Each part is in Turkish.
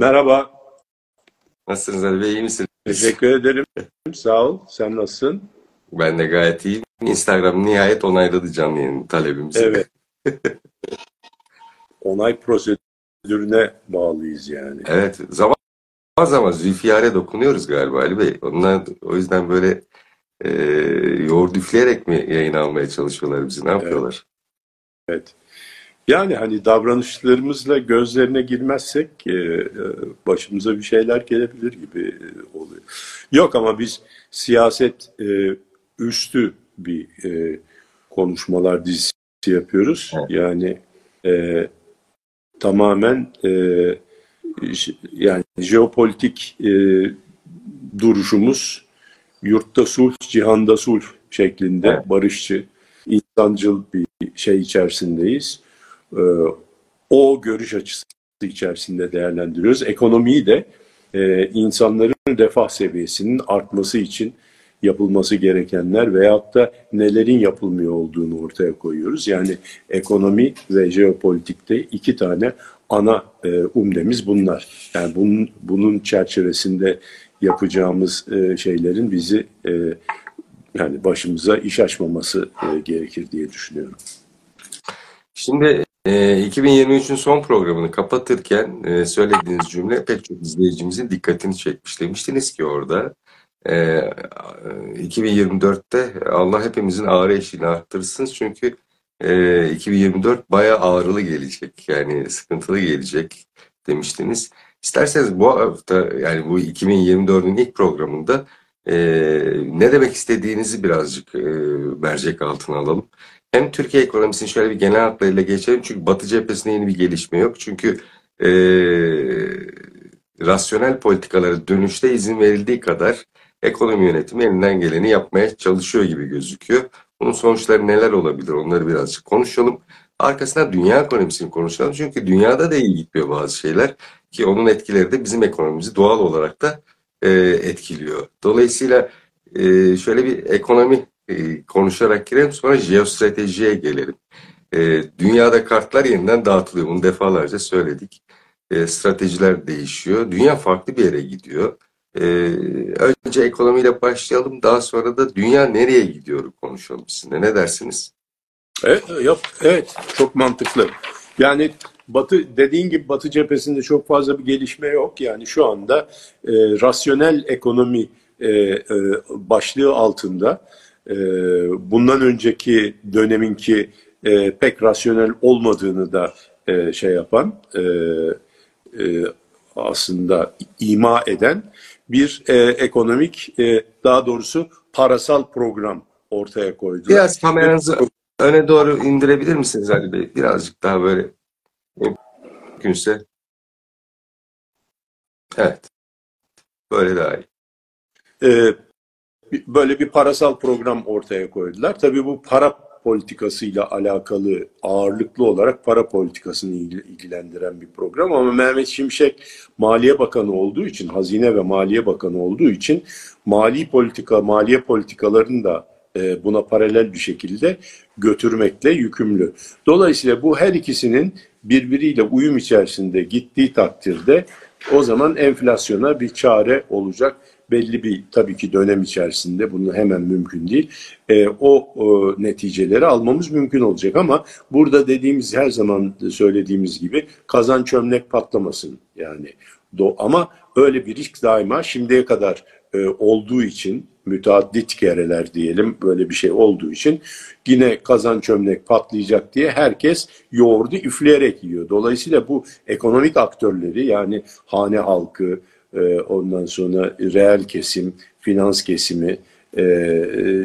Merhaba. Nasılsınız Ali Bey? İyi misiniz? Teşekkür ederim. Sağ ol. Sen nasılsın? Ben de gayet iyiyim. Instagram nihayet onayladı canlı yayın talebimizi. Evet. Onay prosedürüne bağlıyız yani. Evet. Zaman zaman zülfiyare dokunuyoruz galiba Ali Bey. Onlar o yüzden böyle e, yoğurt üfleyerek mi yayın almaya çalışıyorlar bizi? Ne yapıyorlar? Evet. Yani hani davranışlarımızla gözlerine girmezsek e, e, başımıza bir şeyler gelebilir gibi e, oluyor. Yok ama biz siyaset e, üstü bir e, konuşmalar dizisi yapıyoruz. Evet. Yani e, tamamen e, yani jeopolitik e, duruşumuz yurtta sulh, cihanda sulh şeklinde Evet. barışçı, insancıl bir şey içerisindeyiz. Ee, o görüş açısı içerisinde değerlendiriyoruz. Ekonomiyi de e, insanların refah seviyesinin artması için yapılması gerekenler veyahut da nelerin yapılmıyor olduğunu ortaya koyuyoruz. Yani ekonomi ve jeopolitikte iki tane ana e, umdemiz bunlar. Yani bunun, bunun çerçevesinde yapacağımız e, şeylerin bizi e, yani başımıza iş açmaması e, gerekir diye düşünüyorum. Şimdi e, 2023'ün son programını kapatırken e, söylediğiniz cümle pek çok izleyicimizin dikkatini çekmiş. Demiştiniz ki orada e, 2024'te Allah hepimizin ağrı eşiğini arttırsın çünkü e, 2024 bayağı ağrılı gelecek yani sıkıntılı gelecek demiştiniz. İsterseniz bu hafta yani bu 2024'ün ilk programında e, ne demek istediğinizi birazcık e, mercek altına alalım. Hem Türkiye ekonomisini şöyle bir genel hatlarıyla geçelim. Çünkü Batı cephesinde yeni bir gelişme yok. Çünkü e, rasyonel politikalara dönüşte izin verildiği kadar ekonomi yönetimi elinden geleni yapmaya çalışıyor gibi gözüküyor. Bunun sonuçları neler olabilir onları birazcık konuşalım. Arkasından dünya ekonomisini konuşalım. Çünkü dünyada da iyi gitmiyor bazı şeyler. Ki onun etkileri de bizim ekonomimizi doğal olarak da e, etkiliyor. Dolayısıyla e, şöyle bir ekonomi e, konuşarak girelim sonra jeostratejiye gelelim. E, dünyada kartlar yeniden dağıtılıyor. Bunu defalarca söyledik. E, stratejiler değişiyor. Dünya farklı bir yere gidiyor. Önce ekonomiyle başlayalım. Daha sonra da dünya nereye gidiyor konuşalım sizinle. Ne dersiniz? Evet, yok, evet çok mantıklı. Yani Batı dediğin gibi Batı cephesinde çok fazla bir gelişme yok. Yani şu anda e, rasyonel ekonomi e, e, başlığı altında e, bundan önceki döneminki e, pek rasyonel olmadığını da e, şey yapan e, e, aslında ima eden bir e, ekonomik e, daha doğrusu parasal program ortaya koydu. Biraz kameranızı öne doğru indirebilir misiniz Ali Bey? Birazcık daha böyle mümkünse. Evet. Böyle daha iyi. Ee, bir- böyle bir parasal program ortaya koydular. Tabii bu para politikasıyla alakalı ağırlıklı olarak para politikasını ilgi- ilgilendiren bir program ama Mehmet Şimşek Maliye Bakanı olduğu için, Hazine ve Maliye Bakanı olduğu için mali politika, maliye politikalarını da e, buna paralel bir şekilde götürmekle yükümlü. Dolayısıyla bu her ikisinin birbiriyle uyum içerisinde gittiği takdirde o zaman enflasyona bir çare olacak. Belli bir tabii ki dönem içerisinde bunu hemen mümkün değil. E, o, o neticeleri almamız mümkün olacak ama burada dediğimiz her zaman söylediğimiz gibi kazan çömlek patlamasın yani. Do ama öyle bir risk daima şimdiye kadar e, olduğu için müteaddit kereler diyelim böyle bir şey olduğu için yine kazan çömlek patlayacak diye herkes yoğurdu üfleyerek yiyor. Dolayısıyla bu ekonomik aktörleri yani hane halkı, e, ondan sonra reel kesim, finans kesimi, e, e,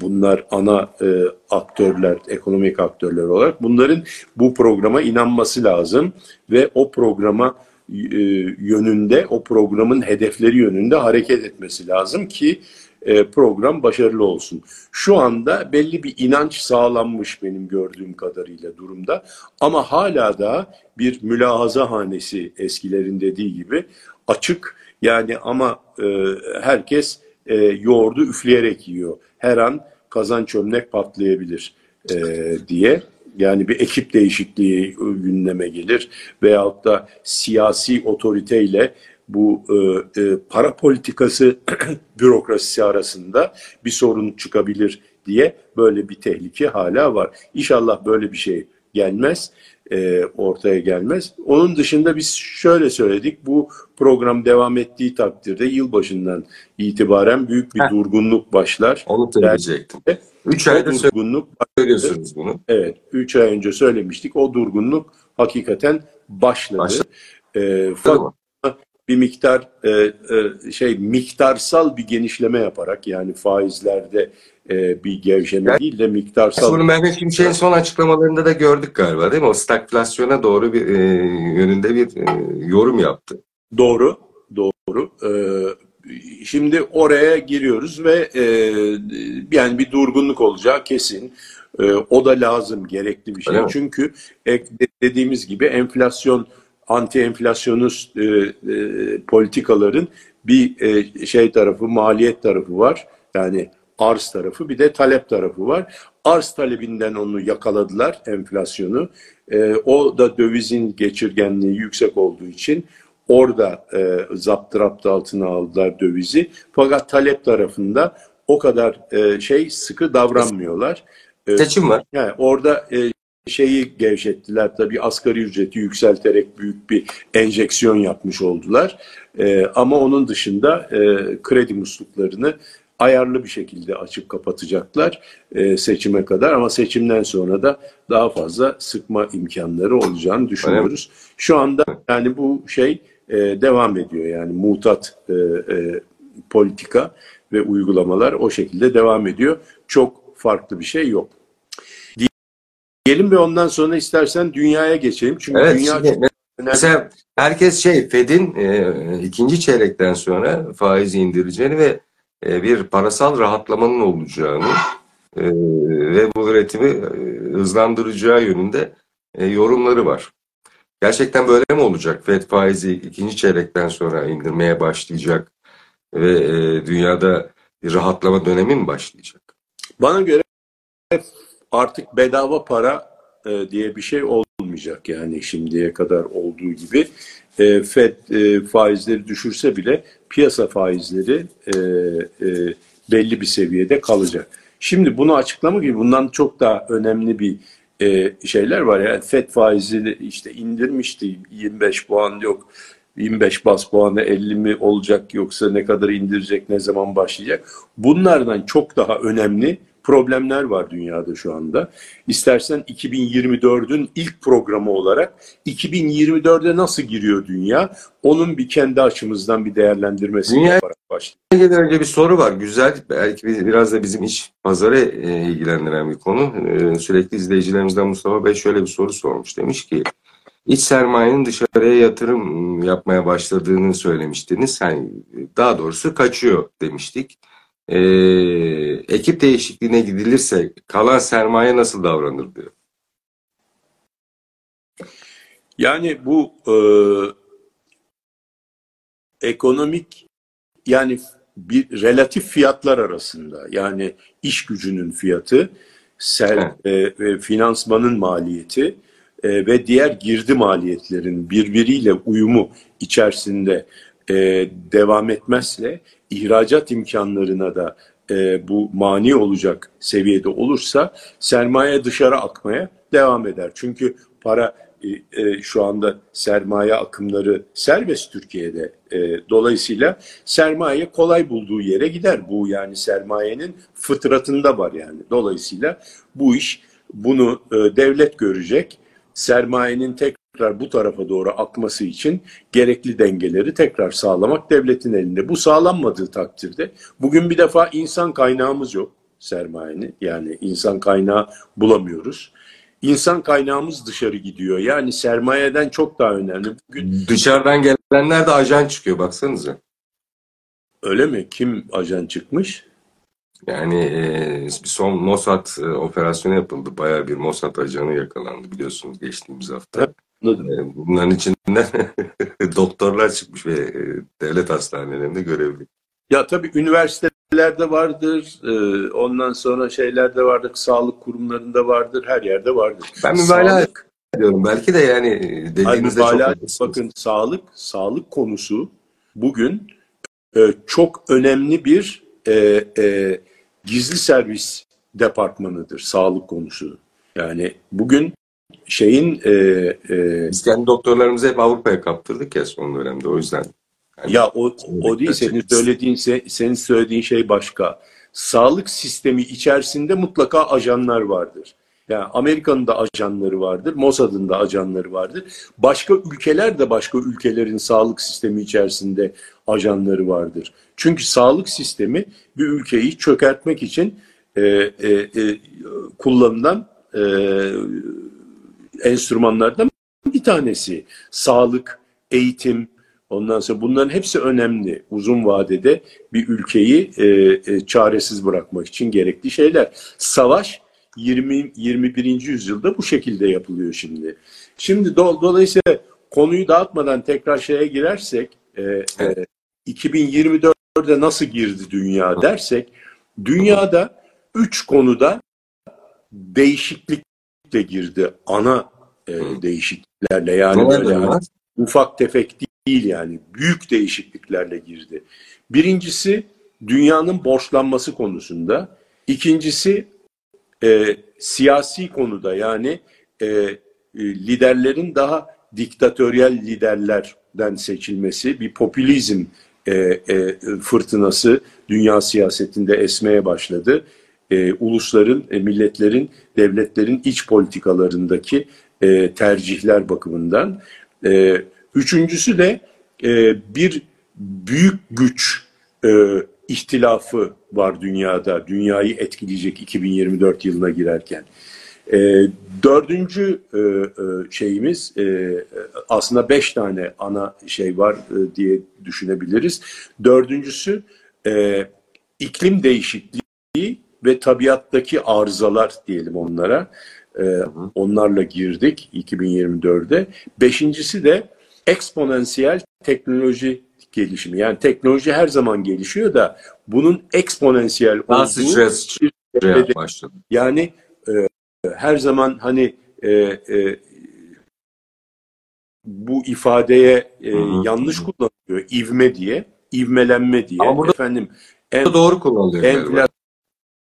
bunlar ana e, aktörler, ekonomik aktörler olarak bunların bu programa inanması lazım ve o programa e, yönünde, o programın hedefleri yönünde hareket etmesi lazım ki e, program başarılı olsun. Şu anda belli bir inanç sağlanmış benim gördüğüm kadarıyla durumda ama hala da bir mülahaza hanesi eskilerin dediği gibi açık yani ama e, herkes e, yoğurdu üfleyerek yiyor. Her an kazan çömlek patlayabilir diye Yani bir ekip değişikliği gündeme gelir veyahut da siyasi otoriteyle bu e, e, para politikası bürokrasisi arasında bir sorun çıkabilir diye böyle bir tehlike hala var. İnşallah böyle bir şey gelmez, e, ortaya gelmez. Onun dışında biz şöyle söyledik, bu program devam ettiği takdirde yılbaşından itibaren büyük bir Heh. durgunluk başlar. Onu söyleyecektim. 3 O aydır durgunluk, söylüyorsunuz bunu. evet 3 ay önce söylemiştik, o durgunluk hakikaten başladı. Başladı. E, fakat? Bir miktar e, e, şey miktarsal bir genişleme yaparak yani faizlerde e, bir gevşeme Yani- değil de miktarsal Bunu Mehmet Şimşek'in son açıklamalarında da gördük galiba değil mi? O stagflasyona doğru bir e, yönünde bir e, yorum yaptı. doğru doğru. E, şimdi oraya giriyoruz ve e, yani bir durgunluk olacağı kesin. E, o da lazım, gerekli bir şey. Öyle? Çünkü e, dediğimiz gibi enflasyon, anti enflasyonist e, e, politikaların bir e, şey tarafı, maliyet tarafı var. Yani arz tarafı bir de talep tarafı var. Arz talebinden onu yakaladılar enflasyonu. E, o da dövizin geçirgenliği yüksek olduğu için orada e, zaptı altına aldılar dövizi. Fakat talep tarafında o kadar e, şey sıkı davranmıyorlar. E, Seçim var. yani orada e, şeyi gevşettiler tabii asgari ücreti yükselterek büyük bir enjeksiyon yapmış oldular. E, ama onun dışında e, kredi musluklarını ayarlı bir şekilde açıp kapatacaklar e, seçime kadar ama seçimden sonra da daha fazla sıkma imkanları olacağını düşünüyoruz. Şu anda yani bu şey e, devam ediyor yani mutat e, e, politika ve uygulamalar o şekilde devam ediyor. Çok farklı bir şey yok. Diyelim ve ondan sonra istersen dünyaya geçelim. Çünkü Evet, dünya şimdi çok önemli. Mesela herkes şey Fed'in e, ikinci çeyrekten sonra faizi indireceğini ve e, bir parasal rahatlamanın olacağını e, ve bu üretimi e, hızlandıracağı yönünde e, yorumları var. Gerçekten böyle mi olacak? Fed faizi ikinci çeyrekten sonra indirmeye başlayacak ve e, dünyada bir rahatlama dönemi mi başlayacak? Bana göre artık bedava para e, diye bir şey olmayacak yani şimdiye kadar olduğu gibi. E, Fed e, faizleri düşürse bile piyasa faizleri e, e, belli bir seviyede kalacak. Şimdi bunu açıklamak gibi bundan çok daha önemli bir e, şeyler var. Yani Fed faizi işte indirmişti 25 puan yok. 25 bas puanı 50 mi olacak yoksa ne kadar indirecek ne zaman başlayacak? Bunlardan çok daha önemli problemler var dünyada şu anda. İstersen 2024'ün ilk programı olarak 2024'e nasıl giriyor dünya? Onun bir kendi açımızdan bir değerlendirmesini Dünya- yaparak başlayalım. Önce bir soru var. Güzel. Belki bir- biraz da bizim iç pazarı e, ilgilendiren bir konu. E, Sürekli izleyicilerimizden Mustafa Bey şöyle bir soru sormuş. Demiş ki iç sermayenin dışarıya yatırım yapmaya başladığını söylemiştiniz. Yani daha doğrusu kaçıyor demiştik. E, ekip değişikliğine gidilirse kalan sermaye nasıl davranır diyor. Yani bu e, ekonomik yani bir relatif fiyatlar arasında yani iş gücünün fiyatı, ser, e, e, finansmanın maliyeti e, ve diğer girdi maliyetlerin birbiriyle uyumu içerisinde e, devam etmezse ihracat imkanlarına da e, bu mani olacak seviyede olursa sermaye dışarı akmaya devam eder. Çünkü para e, e, şu anda sermaye akımları serbest Türkiye'de. E, dolayısıyla sermaye kolay bulduğu yere gider. Bu yani sermayenin fıtratında var yani. Dolayısıyla bu iş bunu e, devlet görecek. Sermayenin tekrar bu tarafa doğru akması için gerekli dengeleri tekrar sağlamak devletin elinde. Bu sağlanmadığı takdirde bugün bir defa insan kaynağımız yok sermayenin. Yani insan kaynağı bulamıyoruz. İnsan kaynağımız dışarı gidiyor. Yani sermayeden çok daha önemli. Bugün Dışarıdan gelenler de ajan çıkıyor baksanıza. öyle mi? Kim ajan çıkmış? Yani e, bir son Mossad e, operasyonu yapıldı. Bayağı bir Mossad ajanı yakalandı biliyorsunuz geçtiğimiz hafta. Anladım. E, Bunların içinden doktorlar çıkmış ve e, devlet hastanelerinde görevli. Ya tabii üniversite belediyelerde vardır, e, ondan sonra şeylerde vardır, sağlık kurumlarında vardır, her yerde vardır. Ben mübalağa sağlık, ediyorum. Belki de yani dediğinizde çok haklısınız. Bakın sağlık, sağlık konusu bugün e, çok önemli bir e, e, gizli servis departmanıdır sağlık konusu. Yani bugün şeyin e, e, biz kendi doktorlarımızı hep Avrupa'ya kaptırdık ya son dönemde o yüzden. Yani, ya o o değil senin söylediğin senin söylediğin şey başka. Sağlık sistemi içerisinde mutlaka ajanlar vardır. Yani Amerika'nın da ajanları vardır, Mossad'ın da ajanları vardır. Başka ülkeler de başka ülkelerin sağlık sistemi içerisinde ajanları vardır. Çünkü sağlık sistemi bir ülkeyi çökertmek için e, e, e, kullanılan e, enstrümanlardan bir tanesi. Sağlık, eğitim, ondan sonra bunların hepsi önemli. Uzun vadede bir ülkeyi e, e, çaresiz bırakmak için gerekli şeyler. Savaş 20 21. yüzyılda bu şekilde yapılıyor şimdi. Şimdi do, dolayısıyla konuyu dağıtmadan tekrar şeye girersek e, e, 2024'de nasıl girdi dünya dersek dünyada üç konuda değişiklikle girdi. Ana e, değişikliklerle yani böyle yani, ufak tefek değil yani büyük değişikliklerle girdi. Birincisi dünyanın borçlanması konusunda. İkincisi e, siyasi konuda yani e, e, liderlerin daha diktatöryel liderlerden seçilmesi bir popülizm e, e, fırtınası dünya siyasetinde esmeye başladı. E, ulusların, e, milletlerin, devletlerin iç politikalarındaki e, tercihler bakımından. E, üçüncüsü de e, bir büyük güç e, ihtilafı var dünyada. Dünyayı etkileyecek 2024 yılına girerken. E, dördüncü e, e, şeyimiz e, aslında beş tane ana şey var e, diye düşünebiliriz. Dördüncüsü e, iklim değişikliği ve tabiattaki arızalar diyelim onlara. E, onlarla girdik 2024'de. Beşincisi de eksponansiyel teknoloji gelişimi. Yani teknoloji her zaman gelişiyor da bunun eksponansiyel olduğu başladı. Yani e, her zaman hani e, e, bu ifadeye e, yanlış kullanılıyor. ivme diye, ivmelenme diye. Ama burada efendim en, doğru kullanılıyor.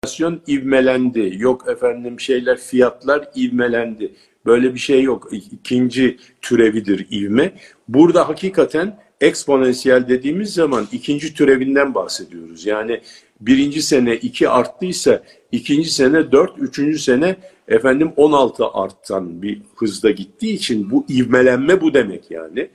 Enflasyon ivmelendi. Yok efendim şeyler fiyatlar ivmelendi. Böyle bir şey yok. İkinci türevidir ivme. Burada hakikaten eksponansiyel dediğimiz zaman ikinci türevinden bahsediyoruz. Yani birinci sene iki arttıysa ikinci sene dört, üçüncü sene efendim 16 artan bir hızda gittiği için bu ivmelenme bu demek yani.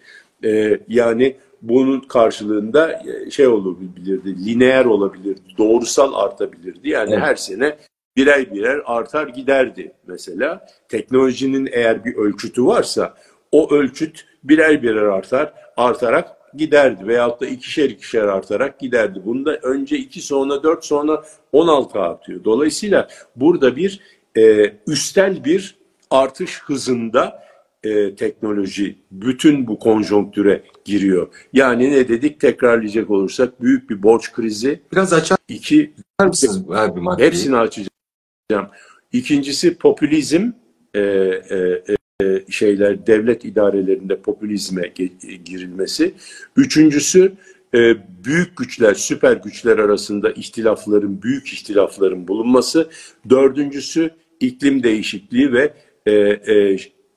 Ee, yani bunun karşılığında e, şey olabilirdi, lineer olabilirdi, doğrusal artabilirdi. Yani evet. her sene birer birer artar giderdi mesela. Teknolojinin eğer bir ölçütü varsa o ölçüt birer birer artar, artarak giderdi veyahut da ikişer ikişer artarak giderdi. Bunda önce iki sonra dört sonra on altı artıyor. Dolayısıyla burada bir e, üstel bir artış hızında e, teknoloji bütün bu konjonktüre giriyor. Yani ne dedik tekrarlayacak olursak büyük bir borç krizi. Biraz açar iki, mısınız abi Hepsini açacağım. İkincisi popülizm e, e, e, şeyler devlet idarelerinde popülizme girilmesi. Üçüncüsü e, büyük güçler, süper güçler arasında ihtilafların, büyük ihtilafların bulunması. Dördüncüsü iklim değişikliği ve e, e,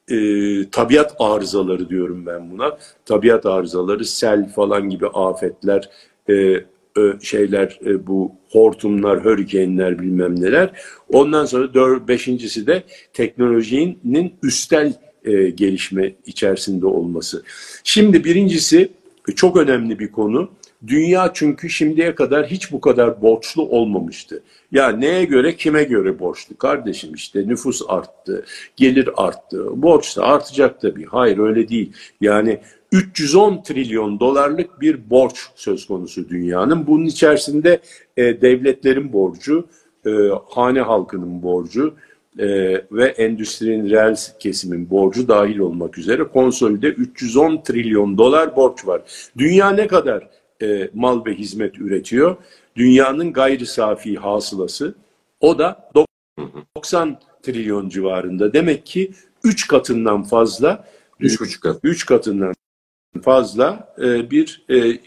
e, tabiat arızaları diyorum ben buna. Tabiat arızaları, sel falan gibi afetler, e, şeyler e, bu hortumlar, hurricane'ler bilmem neler. Ondan sonra dört, beşincisi de teknolojinin üstel e, gelişme içerisinde olması. Şimdi birincisi çok önemli bir konu. Dünya çünkü şimdiye kadar hiç bu kadar borçlu olmamıştı. Ya neye göre kime göre borçlu? Kardeşim işte nüfus arttı, gelir arttı. Borç da artacak tabii. Hayır öyle değil. Yani 310 trilyon dolarlık bir borç söz konusu dünyanın. Bunun içerisinde e, devletlerin borcu, e, hane halkının borcu e, ve endüstrinin reel kesimin borcu dahil olmak üzere konsolide 310 trilyon dolar borç var. Dünya ne kadar e, mal ve hizmet üretiyor. Dünyanın gayri safi hasılası o da 90 trilyon civarında. Demek ki 3 katından fazla Üç buçuk kat. 3 katından fazla e, bir e, e,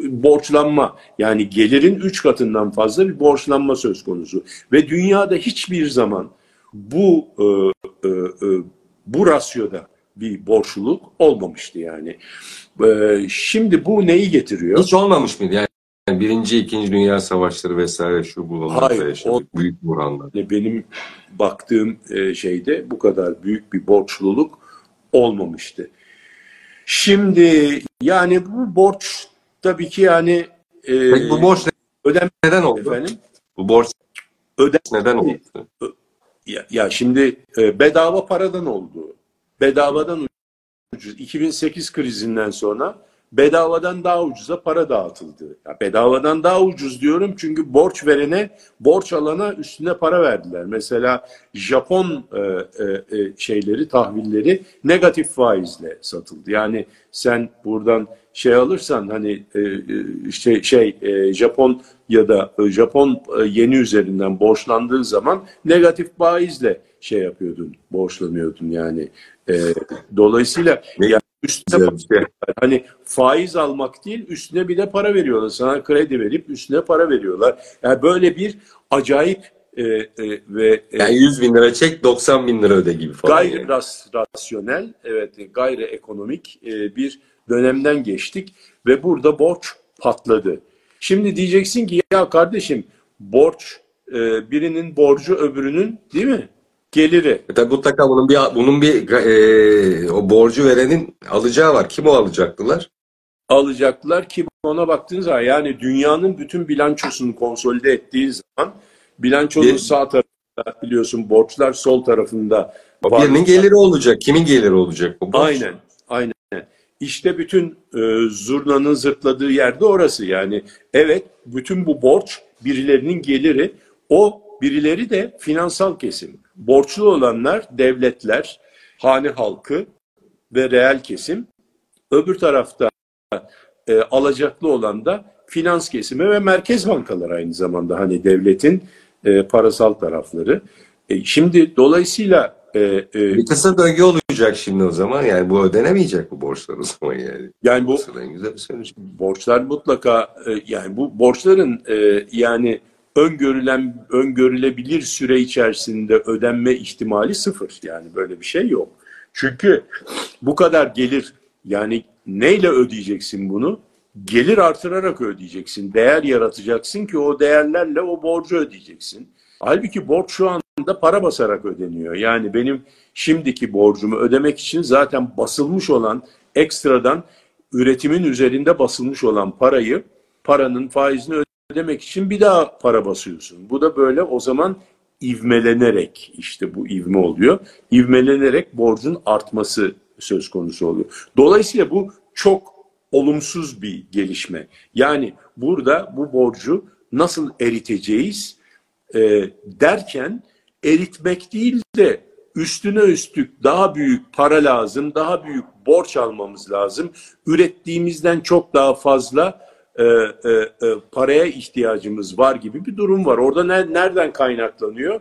borçlanma yani gelirin 3 katından fazla bir borçlanma söz konusu ve dünyada hiçbir zaman bu e, e, e, bu rasyoda bir borçluluk olmamıştı yani. E, şimdi bu neyi getiriyor? Hiç olmamış mıydı? Yani birinci, ikinci dünya savaşları vesaire şu bu onlarda Hayır, yaşadık. Büyük buhranlar. Yani benim baktığım e, şeyde bu kadar büyük bir borçluluk olmamıştı. Şimdi yani bu borç tabii ki yani e, Peki bu borç ödem neden oldu? efendim Bu borç ödem neden oldu? ya, ya şimdi e, bedava paradan oldu. Bedavadan ucuz. 2008 krizinden sonra bedavadan daha ucuza para dağıtıldı. Ya bedavadan daha ucuz diyorum çünkü borç verene, borç alana üstüne para verdiler. Mesela Japon e, e, e, şeyleri, tahvilleri negatif faizle satıldı. Yani sen buradan şey alırsan hani e, e, işte şey e, Japon ya da e, Japon yeni üzerinden borçlandığı zaman negatif faizle şey yapıyordun, borçlanıyordun yani. E, dolayısıyla yani üstüne bir şey. Hani faiz almak değil üstüne bir de para veriyorlar. Sana kredi verip üstüne para veriyorlar. Yani böyle bir acayip e, e, ve e, Yani 100 bin lira çek 90 bin lira öde gibi falan. gayri yani. ras, rasyonel, evet gayri ekonomik e, bir dönemden geçtik ve burada borç patladı. Şimdi diyeceksin ki ya kardeşim borç e, birinin borcu öbürünün değil mi? Geliri. E tabi mutlaka bunun bir bunun bir e, o borcu verenin alacağı var. Kim o alacaktılar? alacaklar ki ona baktığınız zaman yani dünyanın bütün bilançosunu konsolide ettiğin zaman bilançonun Bir- sağ tarafında biliyorsun borçlar sol tarafında birinin geliri olacak. Kimin geliri olacak bu borç? Aynen, aynen. İşte bütün e, zurnanın zırtladığı yerde orası yani. Evet, bütün bu borç birilerinin geliri. O birileri de finansal kesim. Borçlu olanlar devletler, hane halkı ve reel kesim. Öbür tarafta e, alacaklı olan da finans kesimi ve merkez bankaları aynı zamanda hani devletin e, parasal tarafları. E, şimdi dolayısıyla e, e, Bir kısır döngü olacak şimdi o zaman. Yani bu ödenemeyecek bu borçlar o zaman yani. yani bu güzel bir sonuç. borçlar mutlaka e, yani bu borçların e, yani öngörülen öngörülebilir süre içerisinde ödenme ihtimali sıfır. Yani böyle bir şey yok. Çünkü bu kadar gelir yani neyle ödeyeceksin bunu? Gelir artırarak ödeyeceksin. Değer yaratacaksın ki o değerlerle o borcu ödeyeceksin. Halbuki borç şu anda para basarak ödeniyor. Yani benim şimdiki borcumu ödemek için zaten basılmış olan ekstradan üretimin üzerinde basılmış olan parayı, paranın faizini ödemek için bir daha para basıyorsun. Bu da böyle o zaman ivmelenerek işte bu ivme oluyor. İvmelenerek borcun artması söz konusu oluyor. Dolayısıyla bu çok olumsuz bir gelişme. Yani burada bu borcu nasıl eriteceğiz e, derken eritmek değil de üstüne üstlük daha büyük para lazım, daha büyük borç almamız lazım. Ürettiğimizden çok daha fazla e, e, e, paraya ihtiyacımız var gibi bir durum var. Orada ne, nereden kaynaklanıyor?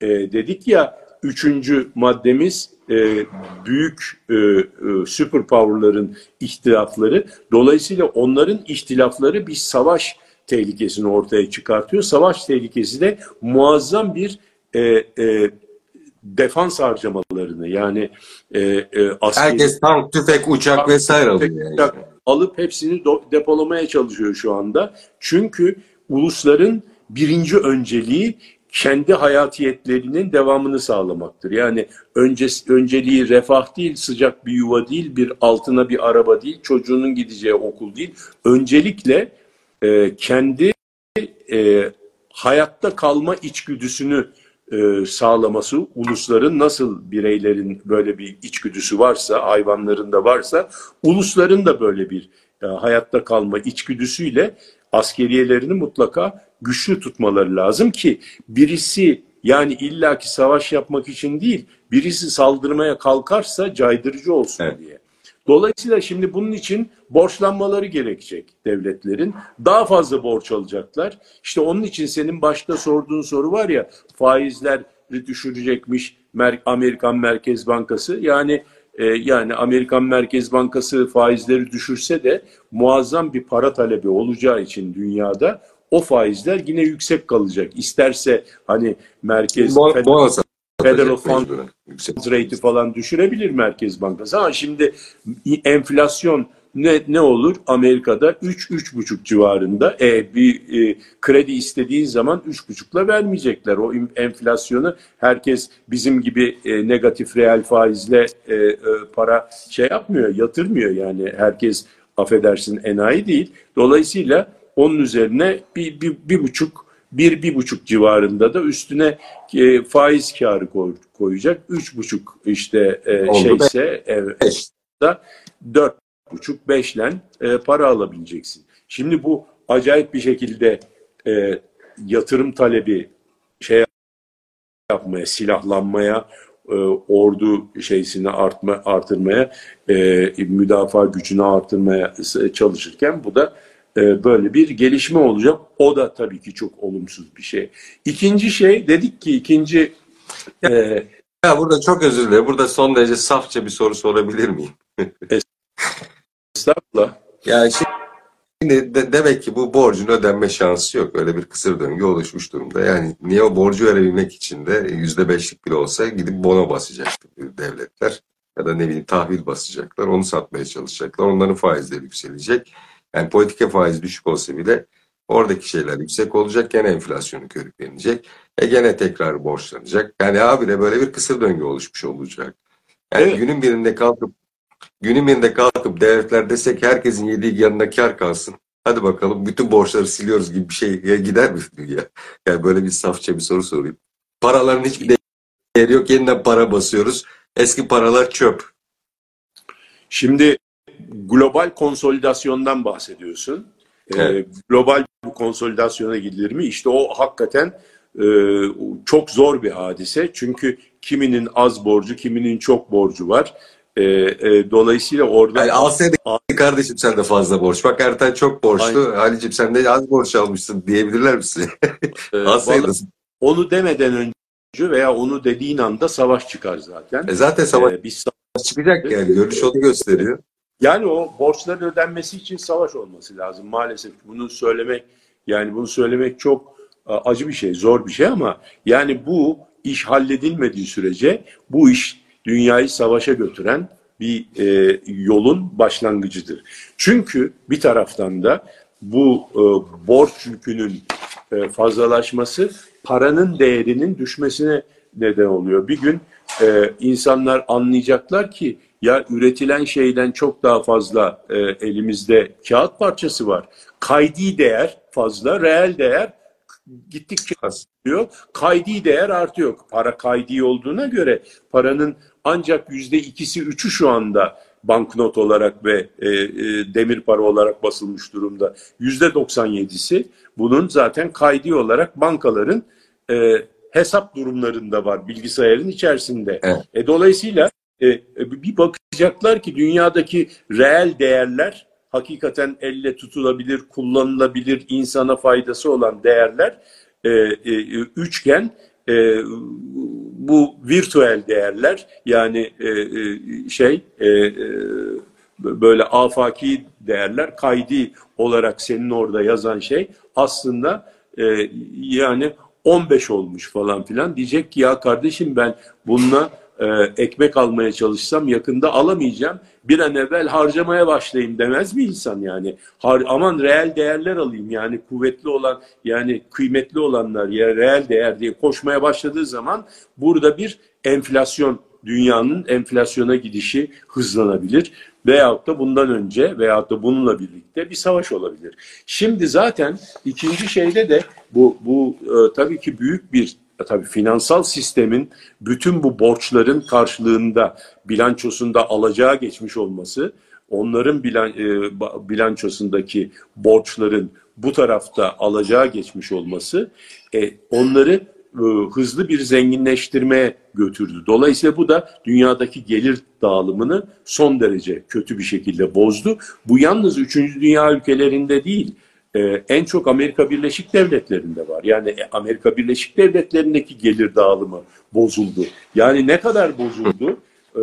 E, dedik ya üçüncü maddemiz e, büyük e, e, superpowerların ihtilafları. Dolayısıyla onların ihtilafları bir savaş tehlikesini ortaya çıkartıyor. Savaş tehlikesi de muazzam bir e, e, defans harcamalarını yani e, e, askeri Herkes tank, tüfek, uçak vesaire alıyor yani. uçak alıp hepsini depolamaya çalışıyor şu anda. Çünkü ulusların birinci önceliği kendi hayatiyetlerinin devamını sağlamaktır. Yani önce, önceliği refah değil, sıcak bir yuva değil, bir altına bir araba değil, çocuğunun gideceği okul değil. Öncelikle e, kendi e, hayatta kalma içgüdüsünü e, sağlaması, ulusların nasıl bireylerin böyle bir içgüdüsü varsa, hayvanların da varsa, ulusların da böyle bir e, hayatta kalma içgüdüsüyle askeriyelerini mutlaka güçlü tutmaları lazım ki birisi yani illaki savaş yapmak için değil, birisi saldırmaya kalkarsa caydırıcı olsun Evet. diye. Dolayısıyla şimdi bunun için borçlanmaları gerekecek devletlerin. Daha fazla borç alacaklar. İşte onun için senin başta sorduğun soru var ya faizleri düşürecekmiş Amerikan Merkez Bankası. Yani e, yani Amerikan Merkez Bankası faizleri düşürse de muazzam bir para talebi olacağı için dünyada o faizler yine yüksek kalacak. İsterse hani merkez Bo Federal, Fund Rate'i falan düşürebilir Merkez Bankası ama şimdi enflasyon ne, ne olur? Amerika'da 3-3,5 civarında. E, bir e, kredi istediğin zaman 3,5'la vermeyecekler. O enflasyonu herkes bizim gibi e, negatif reel faizle e, e, para şey yapmıyor, yatırmıyor yani. Herkes affedersin enayi değil. Dolayısıyla onun üzerine bir, bir, bir buçuk bir, bir buçuk civarında da üstüne e, faiz karı koy, koyacak. Üç buçuk işte e, şeyse evet, da dört buçuk beşlen e, para alabileceksin. Şimdi bu acayip bir şekilde e, yatırım talebi şey yapmaya, silahlanmaya, e, ordu şeysini artma, artırmaya, e, müdafaa gücünü artırmaya çalışırken bu da e, böyle bir gelişme olacak. O da tabii ki çok olumsuz bir şey. İkinci şey dedik ki ikinci e, ya burada çok özür dilerim. Burada son derece safça bir soru sorabilir miyim? Estağfurullah. Yani şimdi de, demek ki bu borcun ödenme şansı yok. Öyle bir kısır döngü oluşmuş durumda. Yani niye o borcu verebilmek için de yüzde beşlik bile olsa gidip bono basacaktı devletler. Ya da ne bileyim tahvil basacaklar. Onu satmaya çalışacaklar. Onların faizleri yükselecek. Yani politika faizi düşük olsa bile oradaki şeyler yüksek olacak. Gene enflasyonu körüklenecek. E gene tekrar borçlanacak. Yani abi de böyle bir kısır döngü oluşmuş olacak. Yani evet. günün birinde kalkıp günün birinde kalkıp devletler desek herkesin yediği yanına kar kalsın. Hadi bakalım bütün borçları siliyoruz gibi bir şey gider mi dünya? Yani böyle bir safça bir soru sorayım. Paraların hiçbir değeri yok. Yeniden para basıyoruz. Eski paralar çöp. Şimdi global konsolidasyondan bahsediyorsun. Evet. Ee, global bir konsolidasyona gidilir mi? İşte o hakikaten e, çok zor bir hadise. Çünkü kiminin az borcu, kiminin çok borcu var. E, e, dolayısıyla orada... Yani alsaydın kardeşim sen de fazla borç. Bak Ertan çok borçlu. Halicim sen de az borç almışsın diyebilirler misin? e, alsaydın. Onu demeden önce veya onu dediğin anda savaş çıkar zaten. E zaten savaş ee, biz savaş çıkacak yani. Görüş onu gösteriyor. Yani o borçların ödenmesi için savaş olması lazım maalesef. Bunu söylemek yani bunu söylemek çok e, acı bir şey, zor bir şey ama yani bu iş halledilmediği sürece bu iş dünyayı savaşa götüren bir e, yolun başlangıcıdır. Çünkü bir taraftan da bu e, borç yükünün e, fazlalaşması paranın değerinin düşmesine neden oluyor. Bir gün e, insanlar anlayacaklar ki ya üretilen şeyden çok daha fazla e, elimizde kağıt parçası var. Kaydi değer fazla, reel değer gittikçe artıyor. Kaydi değer artıyor. Para kaydi olduğuna göre paranın ancak yüzde ikisi üçü şu anda banknot olarak ve e, e, demir para olarak basılmış durumda. Yüzde 97'si bunun zaten kaydi olarak bankaların e, hesap durumlarında var bilgisayarın içerisinde. Evet. E, dolayısıyla e, e, bir bakacaklar ki dünyadaki reel değerler hakikaten elle tutulabilir, kullanılabilir, insana faydası olan değerler e, e, üçgen e, bu virtüel değerler yani e, e, şey e, e, böyle afaki değerler kaydi olarak senin orada yazan şey aslında e, yani 15 olmuş falan filan diyecek ki ya kardeşim ben bununla e, ekmek almaya çalışsam yakında alamayacağım. Bir an evvel harcamaya başlayayım demez mi insan yani? Har aman reel değerler alayım yani kuvvetli olan yani kıymetli olanlar ya reel değer diye koşmaya başladığı zaman burada bir enflasyon dünyanın enflasyona gidişi hızlanabilir. Veyahut da bundan önce veyahut da bununla birlikte bir savaş olabilir. Şimdi zaten ikinci şeyde de bu, bu e, tabii ki büyük bir e, tabii finansal sistemin bütün bu borçların karşılığında bilançosunda alacağı geçmiş olması, onların bilan, e, bilançosundaki borçların bu tarafta alacağı geçmiş olması, e, onları e, hızlı bir zenginleştirmeye götürdü. Dolayısıyla bu da dünyadaki gelir dağılımını son derece kötü bir şekilde bozdu. Bu yalnız 3. dünya ülkelerinde değil, e, en çok Amerika Birleşik Devletleri'nde var. Yani Amerika Birleşik Devletleri'ndeki gelir dağılımı bozuldu. Yani ne kadar bozuldu? E,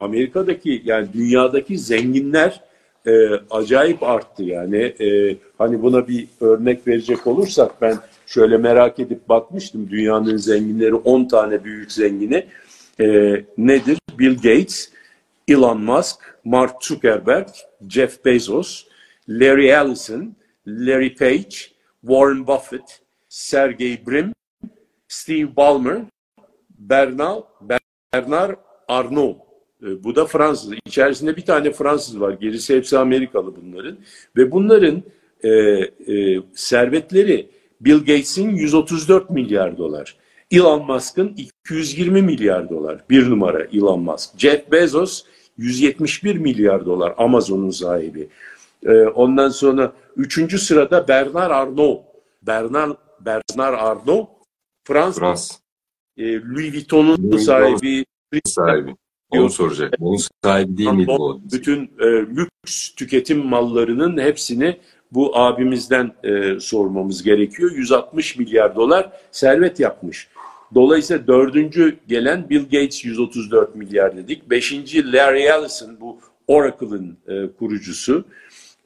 Amerika'daki yani dünyadaki zenginler e, acayip arttı yani. E, hani buna bir örnek verecek olursak ben şöyle merak edip bakmıştım. Dünyanın zenginleri 10 tane büyük zengini e, nedir? Bill Gates, Elon Musk, Mark Zuckerberg, Jeff Bezos, Larry Ellison, Larry Page, Warren Buffett, Sergey Brin, Steve Ballmer, Bernard, Bernard Arnault. E, bu da Fransız. İçerisinde bir tane Fransız var. Gerisi hepsi Amerikalı bunların. Ve bunların e, e, servetleri Bill Gates'in 134 milyar dolar. Elon Musk'ın 220 milyar dolar. Bir numara Elon Musk. Jeff Bezos 171 milyar dolar. Amazon'un sahibi. E, ondan sonra üçüncü sırada Bernard Arnault. Bernard, Bernard Arnault Fransız. Frans. E, Louis Vuitton'un sahibi. Sahibi. Onu soracak. Onun sahibi değil miydi bu? Bütün e, lüks tüketim mallarının hepsini bu abimizden e, sormamız gerekiyor. 160 milyar dolar servet yapmış. Dolayısıyla dördüncü gelen Bill Gates 134 milyar dedik. Beşinci Larry Ellison bu Oracle'ın e, kurucusu.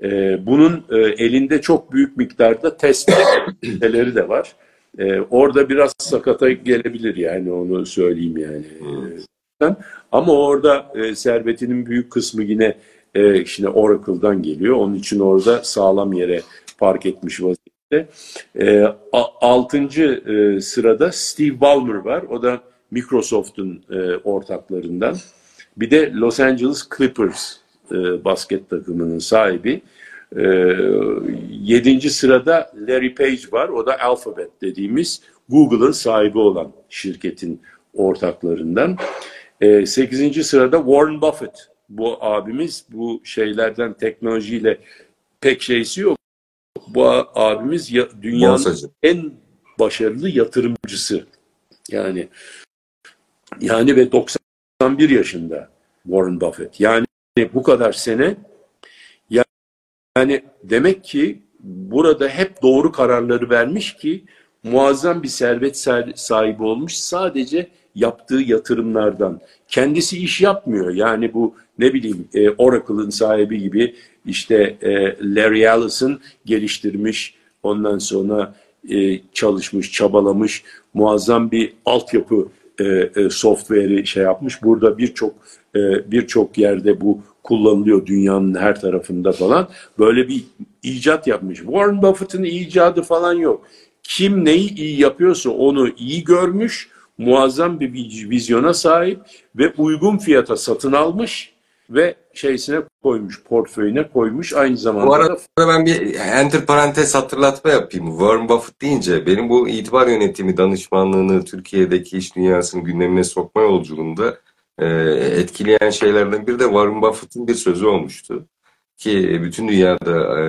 E, bunun e, elinde çok büyük miktarda testleri de var. E, orada biraz sakata gelebilir yani onu söyleyeyim yani. Hmm. Ama orada e, servetinin büyük kısmı yine e, işte Oracle'dan geliyor. Onun için orada sağlam yere park etmiş vaziyette. E, altıncı e, sırada Steve Ballmer var. O da Microsoft'un e, ortaklarından. Bir de Los Angeles Clippers e, basket takımının sahibi. E, yedinci sırada Larry Page var. O da Alphabet dediğimiz Google'ın sahibi olan şirketin ortaklarından. E, sekizinci sırada Warren Buffett bu abimiz bu şeylerden teknolojiyle pek şeysi yok. Bu abimiz ya, dünyanın Borsacı. en başarılı yatırımcısı. Yani yani ve 91 yaşında Warren Buffett. Yani bu kadar sene yani demek ki burada hep doğru kararları vermiş ki muazzam bir servet sahibi olmuş sadece yaptığı yatırımlardan. Kendisi iş yapmıyor. Yani bu ne bileyim e, Oracle'ın sahibi gibi işte e, Larry Ellison geliştirmiş, ondan sonra e, çalışmış, çabalamış, muazzam bir altyapı e, e, software'i şey yapmış. Burada birçok e, birçok yerde bu kullanılıyor dünyanın her tarafında falan. Böyle bir icat yapmış. Warren Buffett'ın icadı falan yok. Kim neyi iyi yapıyorsa onu iyi görmüş, muazzam bir vizyona sahip ve uygun fiyata satın almış ve şeysine koymuş, portföyüne koymuş. Aynı zamanda bu arada da... ben bir enter parantez hatırlatma yapayım. Warren Buffett deyince benim bu itibar yönetimi danışmanlığını Türkiye'deki iş dünyasının gündemine sokma yolculuğunda e, etkileyen şeylerden biri de Warren Buffett'ın bir sözü olmuştu. Ki bütün dünyada e,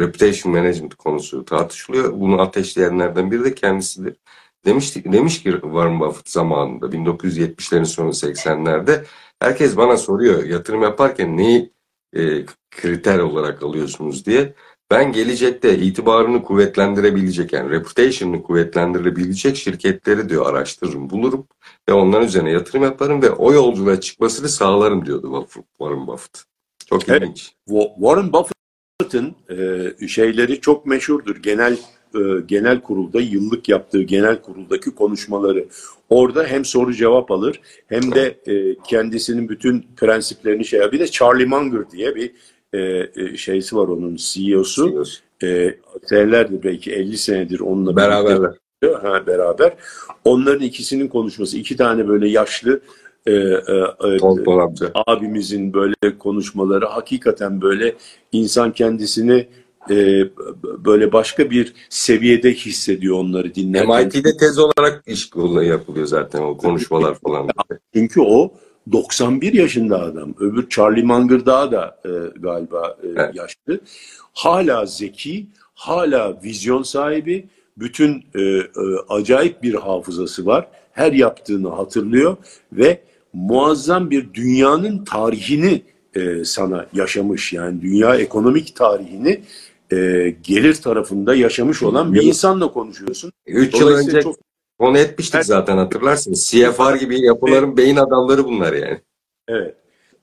reputation management konusu tartışılıyor. Bunu ateşleyenlerden biri de kendisidir. Demiştik, demiş ki Warren Buffett zamanında 1970'lerin sonu 80'lerde herkes bana soruyor yatırım yaparken neyi e, kriter olarak alıyorsunuz diye. Ben gelecekte itibarını kuvvetlendirebilecek yani reputation'ını kuvvetlendirebilecek şirketleri diyor araştırırım, bulurum ve onların üzerine yatırım yaparım ve o yolculuğa çıkmasını sağlarım diyordu Warren Buffett. Çok ilginç. Evet, Warren Buffett'ın e, şeyleri çok meşhurdur. Genel e, genel kurulda yıllık yaptığı genel kuruldaki konuşmaları. Orada hem soru cevap alır hem de e, kendisinin bütün prensiplerini şey Bir de Charlie Munger diye bir e, şeysi var onun CEO'su. CEO'su. E, senelerdir belki 50 senedir onunla beraber. Ha, beraber. Onların ikisinin konuşması. iki tane böyle yaşlı e, e, e, abimizin böyle konuşmaları hakikaten böyle insan kendisini e, böyle başka bir seviyede hissediyor onları dinlerken. MIT'de tez olarak iş yapılıyor zaten o konuşmalar falan. Çünkü o 91 yaşında adam. Öbür Charlie Munger daha da e, galiba e, evet. yaşlı. Hala zeki, hala vizyon sahibi. bütün e, e, acayip bir hafızası var. Her yaptığını hatırlıyor ve muazzam bir dünyanın tarihini e, sana yaşamış. Yani dünya ekonomik tarihini e, gelir tarafında yaşamış olan bir insanla konuşuyorsun. 3 yıl önce çok... konu etmiştik zaten hatırlarsınız. CFR gibi yapıların beyin adamları bunlar yani. Evet.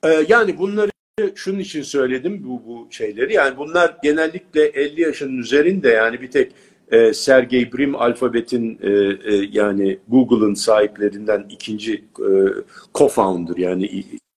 Ee, yani bunları şunun için söyledim bu, bu şeyleri. Yani bunlar genellikle 50 yaşının üzerinde yani bir tek e, Sergey Brin alfabetin e, e, yani Google'ın sahiplerinden ikinci e, co-founder yani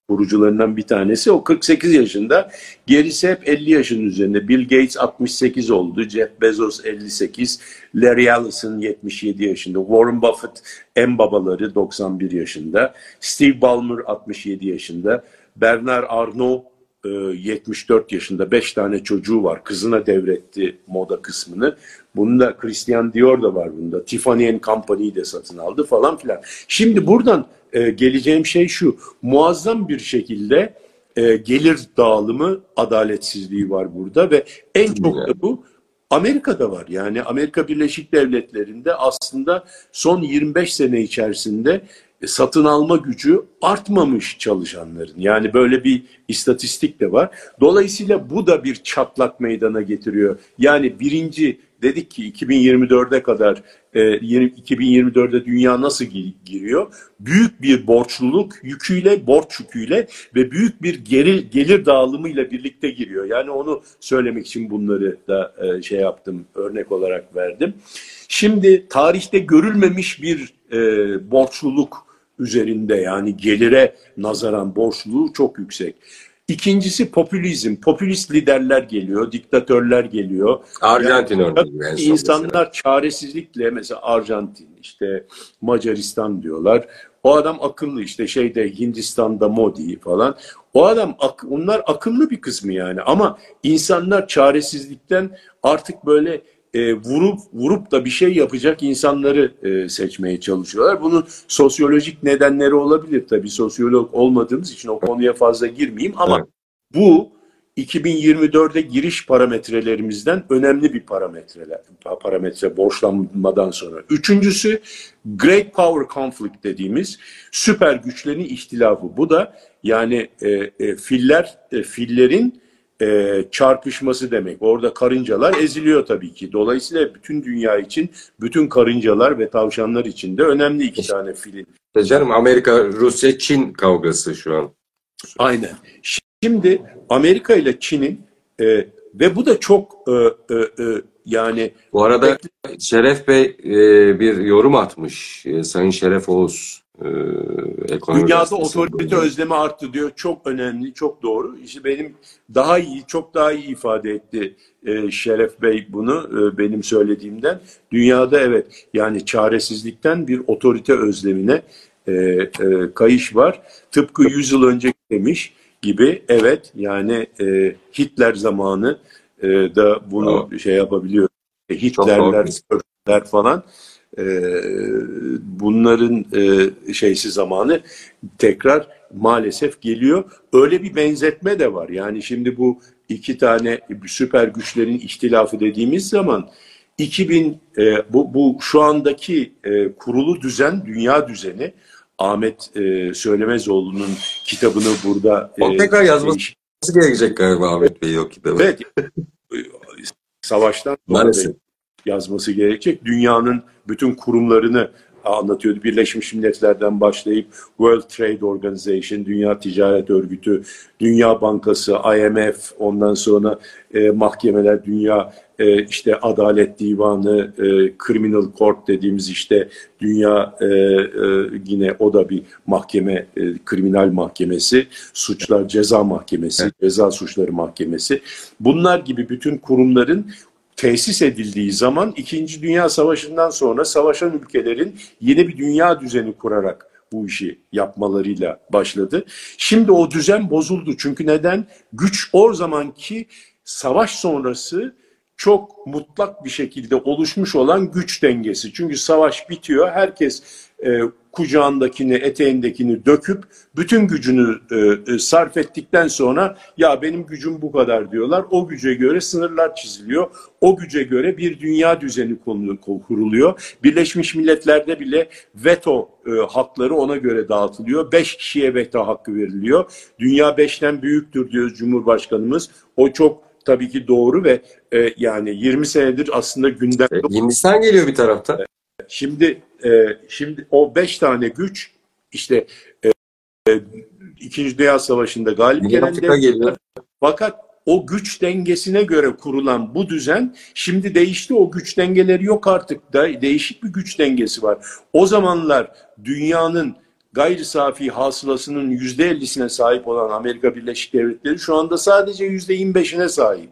kurucularından bir tanesi. O 48 yaşında. Gerisi hep 50 yaşın üzerinde. Bill Gates 68 oldu. Jeff Bezos 58. Larry Ellison 77 yaşında. Warren Buffett en babaları 91 yaşında. Steve Ballmer 67 yaşında. Bernard Arnault 74 yaşında 5 tane çocuğu var. Kızına devretti moda kısmını. Bunda Christian Dior da var bunda. Tiffany Company'yi de satın aldı falan filan. Şimdi buradan e, geleceğim şey şu. Muazzam bir şekilde e, gelir dağılımı adaletsizliği var burada ve en çok da bu Amerika'da var. Yani Amerika Birleşik Devletleri'nde aslında son 25 sene içerisinde satın alma gücü artmamış çalışanların. Yani böyle bir istatistik de var. Dolayısıyla bu da bir çatlak meydana getiriyor. Yani birinci dedik ki 2024'e kadar e, 2024'e dünya nasıl giriyor? Büyük bir borçluluk yüküyle, borç yüküyle ve büyük bir geri, gelir dağılımıyla birlikte giriyor. Yani onu söylemek için bunları da e, şey yaptım, örnek olarak verdim. Şimdi tarihte görülmemiş bir e, borçluluk üzerinde yani gelire nazaran borçluluğu çok yüksek. İkincisi popülizm. Popülist liderler geliyor, diktatörler geliyor. Arjantin yani, örneği. İnsanlar mesela. çaresizlikle mesela Arjantin, işte Macaristan diyorlar. O adam akıllı işte şeyde Hindistan'da Modi falan. O adam onlar akıllı bir kısmı yani ama insanlar çaresizlikten artık böyle e, vurup vurup da bir şey yapacak insanları e, seçmeye çalışıyorlar. Bunun sosyolojik nedenleri olabilir. Tabii sosyolog olmadığımız için o konuya fazla girmeyeyim ama evet. bu 2024'de giriş parametrelerimizden önemli bir parametreler, parametre borçlanmadan sonra. Üçüncüsü Great Power Conflict dediğimiz süper güçlerin ihtilafı. Bu da yani e, e, filler e, fillerin e, çarpışması demek. Orada karıncalar eziliyor tabii ki. Dolayısıyla bütün dünya için, bütün karıncalar ve tavşanlar için de önemli iki tane film. Canım Amerika, Rusya, Çin kavgası şu an. Aynen. Şimdi Amerika ile Çin'in e, ve bu da çok e, e, e, yani... Bu arada Şeref Bey e, bir yorum atmış. E, Sayın Şeref Oğuz. Ee, Dünyada otorite özlemi arttı diyor. Çok önemli, çok doğru. İşte benim daha iyi, çok daha iyi ifade etti e, Şeref Bey bunu e, benim söylediğimden. Dünyada evet yani çaresizlikten bir otorite özlemine e, e, kayış var. Tıpkı 100 yıl önce demiş gibi evet yani e, Hitler zamanı e, da bunu oh. şey yapabiliyor. Hitlerler, Hitlerler falan bunların e, şeysi zamanı tekrar maalesef geliyor. Öyle bir benzetme de var. Yani şimdi bu iki tane süper güçlerin ihtilafı dediğimiz zaman 2000 e, bu, bu şu andaki e, kurulu düzen dünya düzeni Ahmet e, Söylemezoğlu'nun kitabını burada e, tekrar yazması gerekecek galiba Ahmet Bey o kitabı. Evet. Savaştan Maalesef yazması gerekecek. Dünyanın bütün kurumlarını anlatıyordu. Birleşmiş Milletler'den başlayıp World Trade Organization, Dünya Ticaret Örgütü, Dünya Bankası, IMF, ondan sonra e, mahkemeler, Dünya e, işte Adalet Divanı, e, Criminal Court dediğimiz işte Dünya e, e, yine o da bir mahkeme, e, kriminal mahkemesi, suçlar ceza mahkemesi, ceza suçları mahkemesi. Bunlar gibi bütün kurumların tesis edildiği zaman İkinci Dünya Savaşı'ndan sonra savaşan ülkelerin yeni bir dünya düzeni kurarak bu işi yapmalarıyla başladı. Şimdi o düzen bozuldu. Çünkü neden? Güç o zamanki savaş sonrası çok mutlak bir şekilde oluşmuş olan güç dengesi. Çünkü savaş bitiyor. Herkes e, kucağındakini, eteğindekini döküp bütün gücünü e, e, sarf ettikten sonra ya benim gücüm bu kadar diyorlar. O güce göre sınırlar çiziliyor. O güce göre bir dünya düzeni kuruluyor. Birleşmiş Milletler'de bile veto e, hakları ona göre dağıtılıyor. Beş kişiye veto hakkı veriliyor. Dünya beşten büyüktür diyor Cumhurbaşkanımız. O çok tabii ki doğru ve e, yani 20 senedir aslında gündemde. Hindistan geliyor bir tarafta. Şimdi e, şimdi o beş tane güç işte e, e, İkinci Dünya Savaşı'nda galip gelen devletler. Fakat o güç dengesine göre kurulan bu düzen şimdi değişti. O güç dengeleri yok artık. Da, değişik bir güç dengesi var. O zamanlar dünyanın gayri safi hasılasının yüzde ellisine sahip olan Amerika Birleşik Devletleri şu anda sadece yüzde yirmi beşine sahip.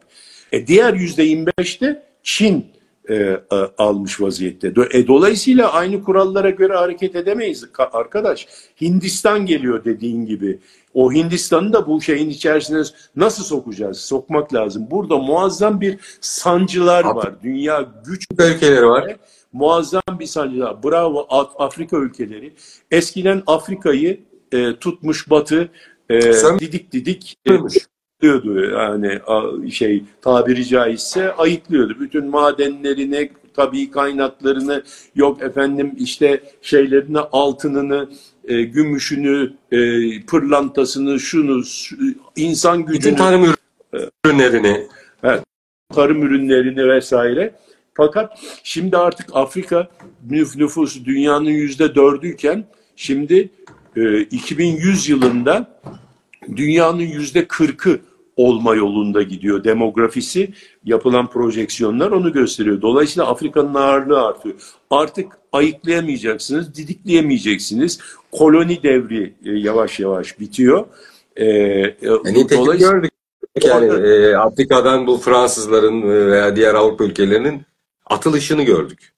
E diğer yüzde yirmi beşte Çin e, e, almış vaziyette. E, dolayısıyla aynı kurallara göre hareket edemeyiz arkadaş. Hindistan geliyor dediğin gibi. O Hindistan'ı da bu şeyin içerisine nasıl sokacağız? Sokmak lazım. Burada muazzam bir sancılar var. Dünya güç ülkeleri var. Muazzam bir sancılar. Bravo Afrika ülkeleri. Eskiden Afrika'yı e, tutmuş Batı e, Sen... didik didik e, ayıtlıyordu yani şey tabiri caizse ayıtlıyordu. Bütün madenlerini, tabii kaynaklarını yok efendim işte şeylerini altınını, e, gümüşünü, e, pırlantasını, şunu, insan gücünü. Bütün tarım ürünlerini. Evet, tarım ürünlerini vesaire. Fakat şimdi artık Afrika nüfusu dünyanın yüzde dördüyken şimdi e, 2100 yılında dünyanın yüzde kırkı olma yolunda gidiyor demografisi. Yapılan projeksiyonlar onu gösteriyor. Dolayısıyla Afrika'nın ağırlığı artıyor. Artık ayıklayamayacaksınız, didikleyemeyeceksiniz. Koloni devri e, yavaş yavaş bitiyor. Ee, yani dolayısıyla gördük. Yani e, Afrika'dan bu Fransızların veya diğer Avrupa ülkelerinin atılışını gördük.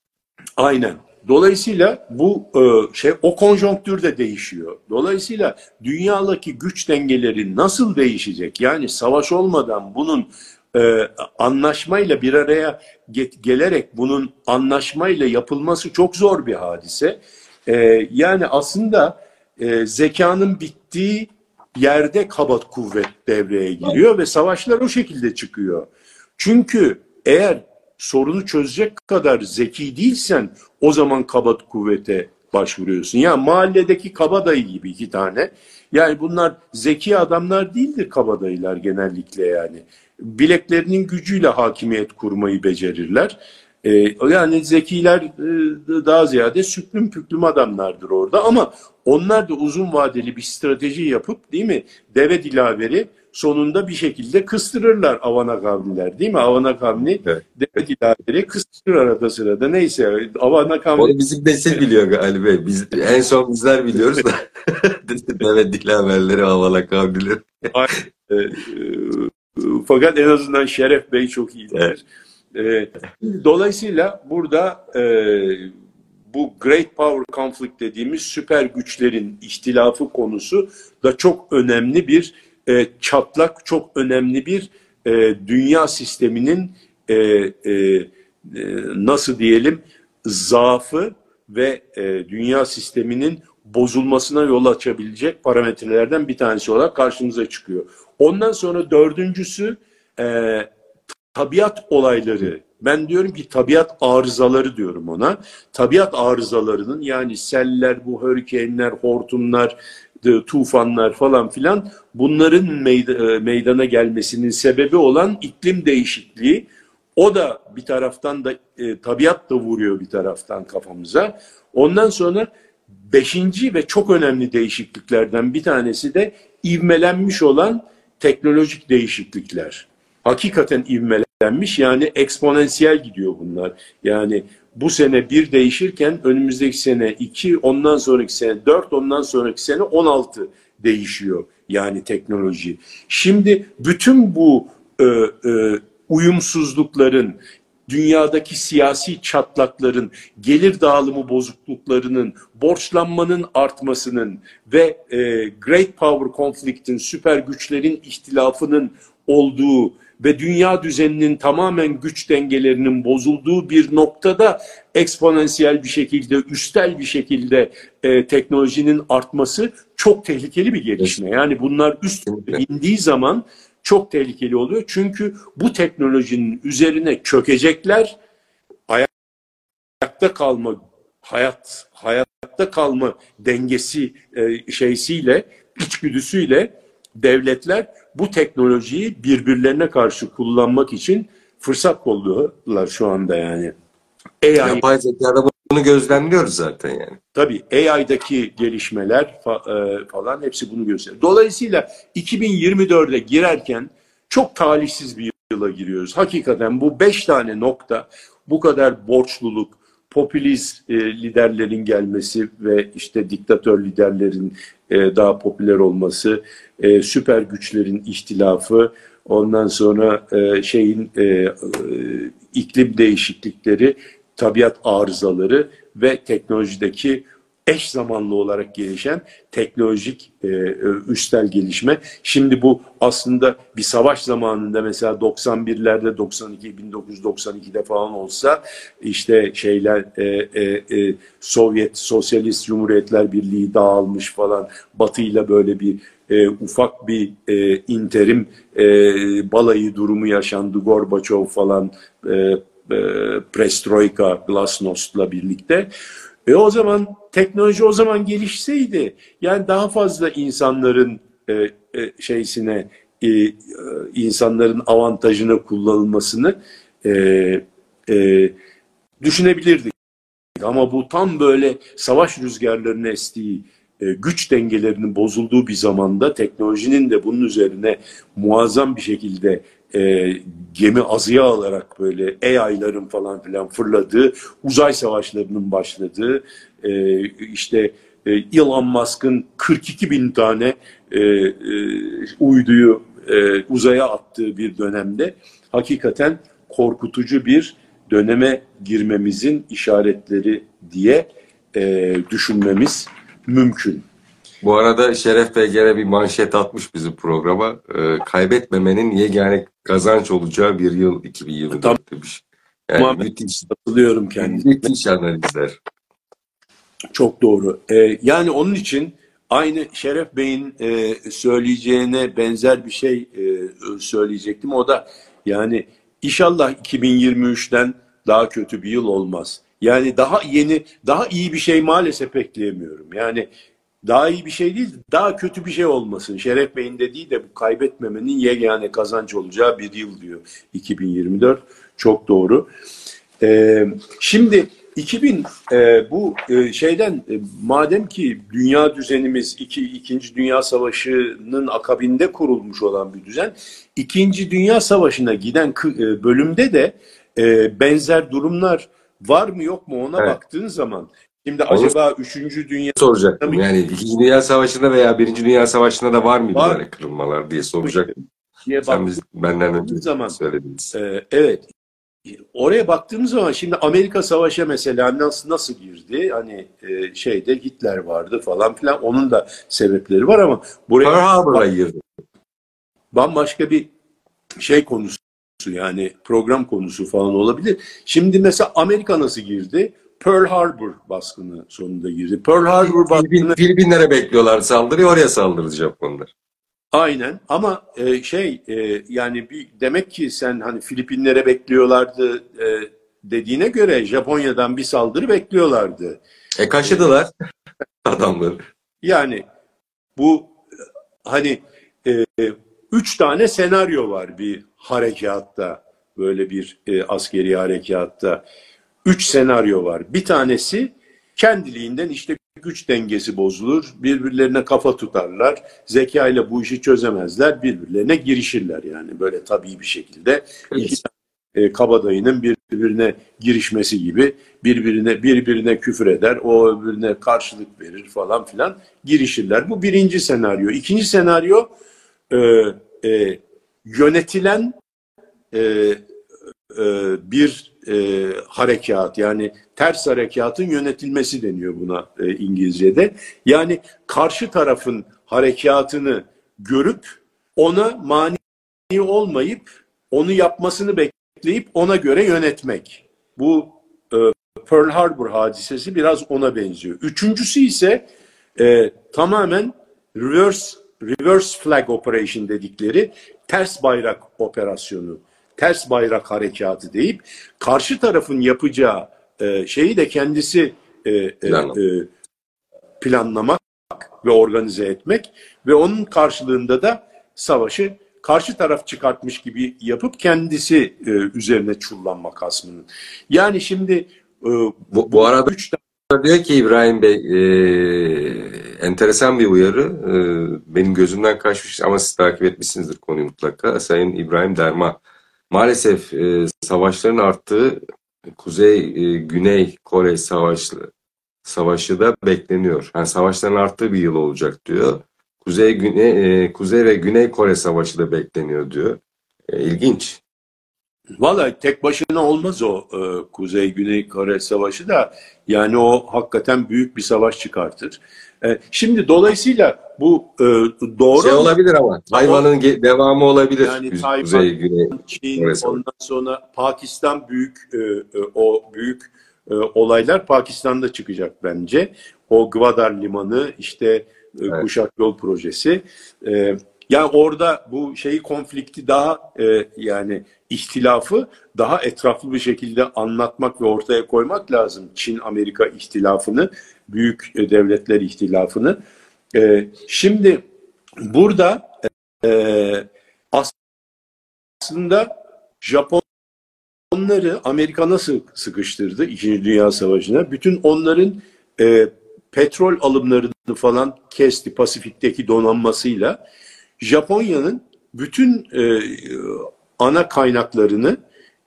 Aynen. Dolayısıyla bu e, şey o konjonktür de değişiyor. Dolayısıyla dünyadaki güç dengeleri nasıl değişecek? Yani savaş olmadan bunun e, anlaşmayla bir araya get, gelerek bunun anlaşmayla yapılması çok zor bir hadise. E, yani aslında e, zekanın bittiği yerde kabat kuvvet devreye giriyor ve savaşlar o şekilde çıkıyor. Çünkü eğer sorunu çözecek kadar zeki değilsen o zaman kabat kuvvete başvuruyorsun. Ya mahalledeki kabadayı gibi iki tane. Yani bunlar zeki adamlar değildir kabadayılar genellikle yani. Bileklerinin gücüyle hakimiyet kurmayı becerirler. Ee, yani zekiler e, daha ziyade süklüm püklüm adamlardır orada ama onlar da uzun vadeli bir strateji yapıp değil mi deve dilaveri sonunda bir şekilde kıstırırlar Avana Kavniler değil mi? Avana Kavni evet. devlet idareleri kıstırır arada sırada. Neyse Avana Kavni... Onu bizim nesil biliyor Ali Bey. Biz, en son bizler biliyoruz da devlet dilaverleri Avana Kavnileri. E, e, fakat en azından Şeref Bey çok iyi Evet. E, dolayısıyla burada e, bu Great Power Conflict dediğimiz süper güçlerin ihtilafı konusu da çok önemli bir e, çatlak çok önemli bir e, dünya sisteminin e, e, e, nasıl diyelim zaafı ve e, dünya sisteminin bozulmasına yol açabilecek parametrelerden bir tanesi olarak karşımıza çıkıyor. Ondan sonra dördüncüsü e, tabiat olayları. Ben diyorum ki tabiat arızaları diyorum ona. Tabiat arızalarının yani seller, bu hurricane'ler, hortumlar, tufanlar falan filan bunların e, meydana gelmesinin sebebi olan iklim değişikliği o da bir taraftan da e, tabiat da vuruyor bir taraftan kafamıza. Ondan sonra beşinci ve çok önemli değişikliklerden bir tanesi de ivmelenmiş olan teknolojik değişiklikler. Hakikaten ivmelenmiş yani eksponansiyel gidiyor bunlar. Yani bu sene bir değişirken önümüzdeki sene iki, ondan sonraki sene dört, ondan sonraki sene on altı değişiyor yani teknoloji. Şimdi bütün bu e, e, uyumsuzlukların, dünyadaki siyasi çatlakların, gelir dağılımı bozukluklarının, borçlanmanın artmasının ve e, Great Power Conflict'in, süper güçlerin ihtilafının olduğu ve dünya düzeninin tamamen güç dengelerinin bozulduğu bir noktada eksponansiyel bir şekilde, üstel bir şekilde e, teknolojinin artması çok tehlikeli bir gelişme. Yani bunlar üst indiği zaman çok tehlikeli oluyor. Çünkü bu teknolojinin üzerine çökecekler, ayakta kalma, hayat hayatta kalma dengesi e, şeysiyle, içgüdüsüyle devletler bu teknolojiyi birbirlerine karşı kullanmak için fırsat kolluyorlar şu anda yani. AI, Yapay zekada bunu gözlemliyoruz zaten yani. Tabii AI'daki gelişmeler fa- e, falan hepsi bunu gösteriyor. Dolayısıyla 2024'e girerken çok talihsiz bir yıla giriyoruz. Hakikaten bu beş tane nokta bu kadar borçluluk, popülist e, liderlerin gelmesi ve işte diktatör liderlerin e, daha popüler olması, e, süper güçlerin ihtilafı, ondan sonra şeyin iklim değişiklikleri, tabiat arızaları ve teknolojideki eş zamanlı olarak gelişen teknolojik e, e üstel gelişme. Şimdi bu aslında bir savaş zamanında mesela 91'lerde 92 1992'de falan olsa işte şeyler e, e, e, Sovyet Sosyalist Cumhuriyetler Birliği dağılmış falan Batı böyle bir e, ufak bir e, interim e, balayı durumu yaşandı Gorbaçov falan e, e, Prestroika Glasnost'la birlikte. Ve o zaman teknoloji o zaman gelişseydi yani daha fazla insanların e, e, şeysine e, e, insanların avantajına kullanılmasını e, e, düşünebilirdik. Ama bu tam böyle savaş rüzgarlarının estiği, e, güç dengelerinin bozulduğu bir zamanda teknolojinin de bunun üzerine muazzam bir şekilde e, gemi azıya alarak böyle AI'ların falan filan fırladığı, uzay savaşlarının başladığı, e, işte e, Elon Musk'ın 42 bin tane e, e, uyduyu e, uzaya attığı bir dönemde hakikaten korkutucu bir döneme girmemizin işaretleri diye e, düşünmemiz mümkün. Bu arada Şeref Bey gene bir manşet atmış bizim programa. Ee, kaybetmemenin yegane kazanç olacağı bir yıl 2024 tamam. demiş. Yani tamam. müthiş. Hatırlıyorum kendisine. Müthiş analizler. Çok doğru. Ee, yani onun için aynı Şeref Bey'in e, söyleyeceğine benzer bir şey e, söyleyecektim. O da yani inşallah 2023'ten daha kötü bir yıl olmaz. Yani daha yeni, daha iyi bir şey maalesef bekleyemiyorum. Yani daha iyi bir şey değil, daha kötü bir şey olmasın. Şeref Bey'in dediği de bu kaybetmemenin yegane kazanç olacağı bir yıl diyor 2024. Çok doğru. Ee, şimdi 2000 e, bu e, şeyden e, madem ki dünya düzenimiz iki, İkinci Dünya Savaşı'nın akabinde kurulmuş olan bir düzen, İkinci Dünya Savaşı'na giden e, bölümde de e, benzer durumlar var mı yok mu ona evet. baktığın zaman Şimdi Onu acaba 3. Dünya soracaktım. Yani 2. Dünya Savaşı'nda veya 1. Dünya Savaşı'nda da var mıydı var. böyle kırılmalar diye soracaktım. Diye Sen biz, benden önce zaman, söylediniz. E, evet. Oraya baktığımız zaman şimdi Amerika Savaş'a mesela nasıl nasıl girdi? Hani e, şeyde Hitler vardı falan filan. Onun da sebepleri var ama buraya Pearl Harbor'a girdi. Bambaşka bir şey konusu yani program konusu falan olabilir. Şimdi mesela Amerika nasıl girdi? Pearl Harbor baskını sonunda girdi. Pearl Harbor baskını... Filipinlere bekliyorlar saldırıyı oraya saldırdı Japonlar. Aynen ama e, şey e, yani bir demek ki sen hani Filipinlere bekliyorlardı e, dediğine göre Japonya'dan bir saldırı bekliyorlardı. E kaşıdılar adamları. Yani bu hani e, üç tane senaryo var bir harekatta böyle bir e, askeri harekatta üç senaryo var. Bir tanesi kendiliğinden işte güç dengesi bozulur, birbirlerine kafa tutarlar, zeka ile bu işi çözemezler, birbirlerine girişirler yani böyle tabii bir şekilde. Evet. E, kabadayının birbirine girişmesi gibi birbirine birbirine küfür eder, o öbürüne karşılık verir falan filan girişirler. Bu birinci senaryo. İkinci senaryo e, e, yönetilen e, e, bir e, harekat yani ters harekatın yönetilmesi deniyor buna e, İngilizce'de. Yani karşı tarafın harekatını görüp ona mani olmayıp onu yapmasını bekleyip ona göre yönetmek. Bu e, Pearl Harbor hadisesi biraz ona benziyor. Üçüncüsü ise e, tamamen reverse reverse flag operation dedikleri ters bayrak operasyonu, ters bayrak harekatı deyip karşı tarafın yapacağı e, şeyi de kendisi e, e, e, planlamak ve organize etmek ve onun karşılığında da savaşı karşı taraf çıkartmış gibi yapıp kendisi e, üzerine çullanmak asmının. Yani şimdi e, bu, bu arada üç diyor ki İbrahim Bey e, enteresan bir uyarı. E, benim gözümden kaçmış ama siz takip etmişsinizdir konuyu mutlaka. Sayın İbrahim Derma. Maalesef e, savaşların arttığı Kuzey e, Kore savaşı savaşı da bekleniyor. Yani savaşların arttığı bir yıl olacak diyor. Kuzey Güney e, Kuzey ve Güney Kore savaşı da bekleniyor diyor. E, ilginç. Valla tek başına olmaz o e, Kuzey Güney Kore savaşı da yani o hakikaten büyük bir savaş çıkartır. E, şimdi dolayısıyla bu e, doğru şey olabilir ama Tayvan'ın devamı olabilir. Yani Tayvan, Kuzey Güney Çin, ondan sonra Pakistan büyük e, e, o büyük e, olaylar Pakistan'da çıkacak bence. O Gwadar Limanı işte e, evet. Kuşak Yol Projesi. E, yani orada bu şeyi konflikti daha e, yani ihtilafı daha etraflı bir şekilde anlatmak ve ortaya koymak lazım. Çin-Amerika ihtilafını, büyük e, devletler ihtilafını. E, şimdi burada e, aslında Japonları Amerika nasıl sıkıştırdı İkinci Dünya Savaşı'na? Bütün onların e, petrol alımlarını falan kesti Pasifik'teki donanmasıyla. Japonya'nın bütün e, ana kaynaklarını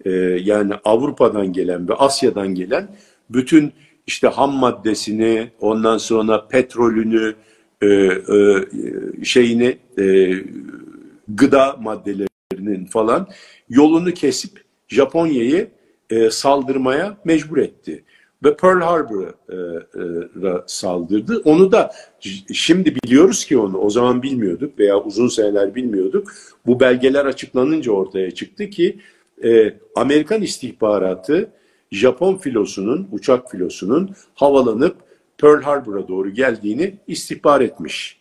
e, yani Avrupa'dan gelen ve Asya'dan gelen bütün işte ham maddesini, ondan sonra petrolünü, e, e, şeyini, e, gıda maddelerinin falan yolunu kesip Japonya'yı e, saldırmaya mecbur etti ve Pearl Harbor'a saldırdı. Onu da şimdi biliyoruz ki onu o zaman bilmiyorduk veya uzun seneler bilmiyorduk. Bu belgeler açıklanınca ortaya çıktı ki e, Amerikan istihbaratı Japon filosunun, uçak filosunun havalanıp Pearl Harbor'a doğru geldiğini istihbar etmiş.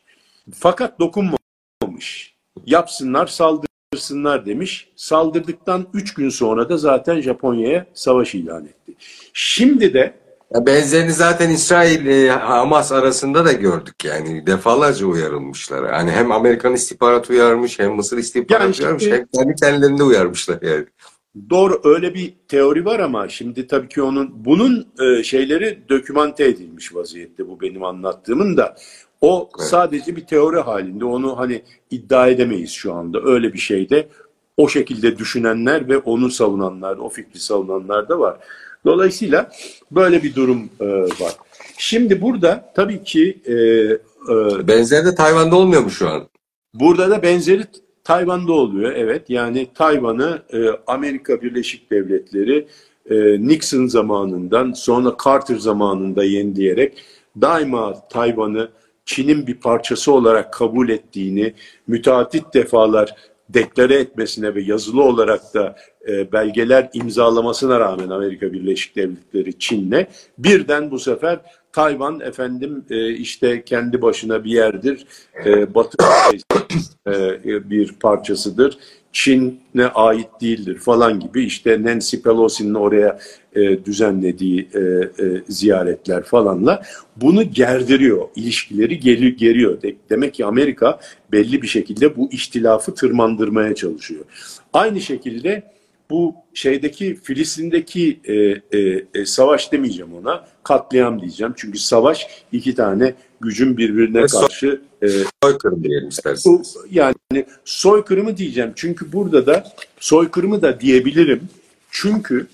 Fakat dokunmamış. Yapsınlar, saldırsınlar demiş. Saldırdıktan 3 gün sonra da zaten Japonya'ya savaş ilan etti. Şimdi de benzerini zaten İsrail e, Hamas arasında da gördük yani defalarca uyarılmışlar. Yani hem Amerikan istihbaratı uyarmış hem Mısır istihbaratı yani uyarmış hem kendi kendilerinde uyarmışlar yani. Doğru öyle bir teori var ama şimdi tabii ki onun bunun e, şeyleri dokümante edilmiş vaziyette bu benim anlattığımın da o evet. sadece bir teori halinde onu hani iddia edemeyiz şu anda öyle bir şeyde o şekilde düşünenler ve onu savunanlar o fikri savunanlar da var. Dolayısıyla böyle bir durum e, var. Şimdi burada tabii ki... E, e, benzeri de Tayvan'da olmuyor mu şu an? Burada da benzeri Tayvan'da oluyor evet. Yani Tayvan'ı e, Amerika Birleşik Devletleri e, Nixon zamanından sonra Carter zamanında yenileyerek daima Tayvan'ı Çin'in bir parçası olarak kabul ettiğini müteahhit defalar deklare etmesine ve yazılı olarak da e, belgeler imzalamasına rağmen Amerika Birleşik Devletleri Çin'le birden bu sefer Tayvan efendim e, işte kendi başına bir yerdir, e, Batı e, bir parçasıdır. Çin'e ait değildir falan gibi işte Nancy Pelosi'nin oraya e, düzenlediği e, e, ziyaretler falanla bunu gerdiriyor, ilişkileri geri, geriyor. De, demek ki Amerika belli bir şekilde bu ihtilafı tırmandırmaya çalışıyor. Aynı şekilde bu şeydeki Filistin'deki e, e, e, savaş demeyeceğim ona, katliam diyeceğim. Çünkü savaş iki tane gücün birbirine karşı e, soykırım diyelim isterseniz. Yani soykırımı diyeceğim. Çünkü burada da soykırımı da diyebilirim. Çünkü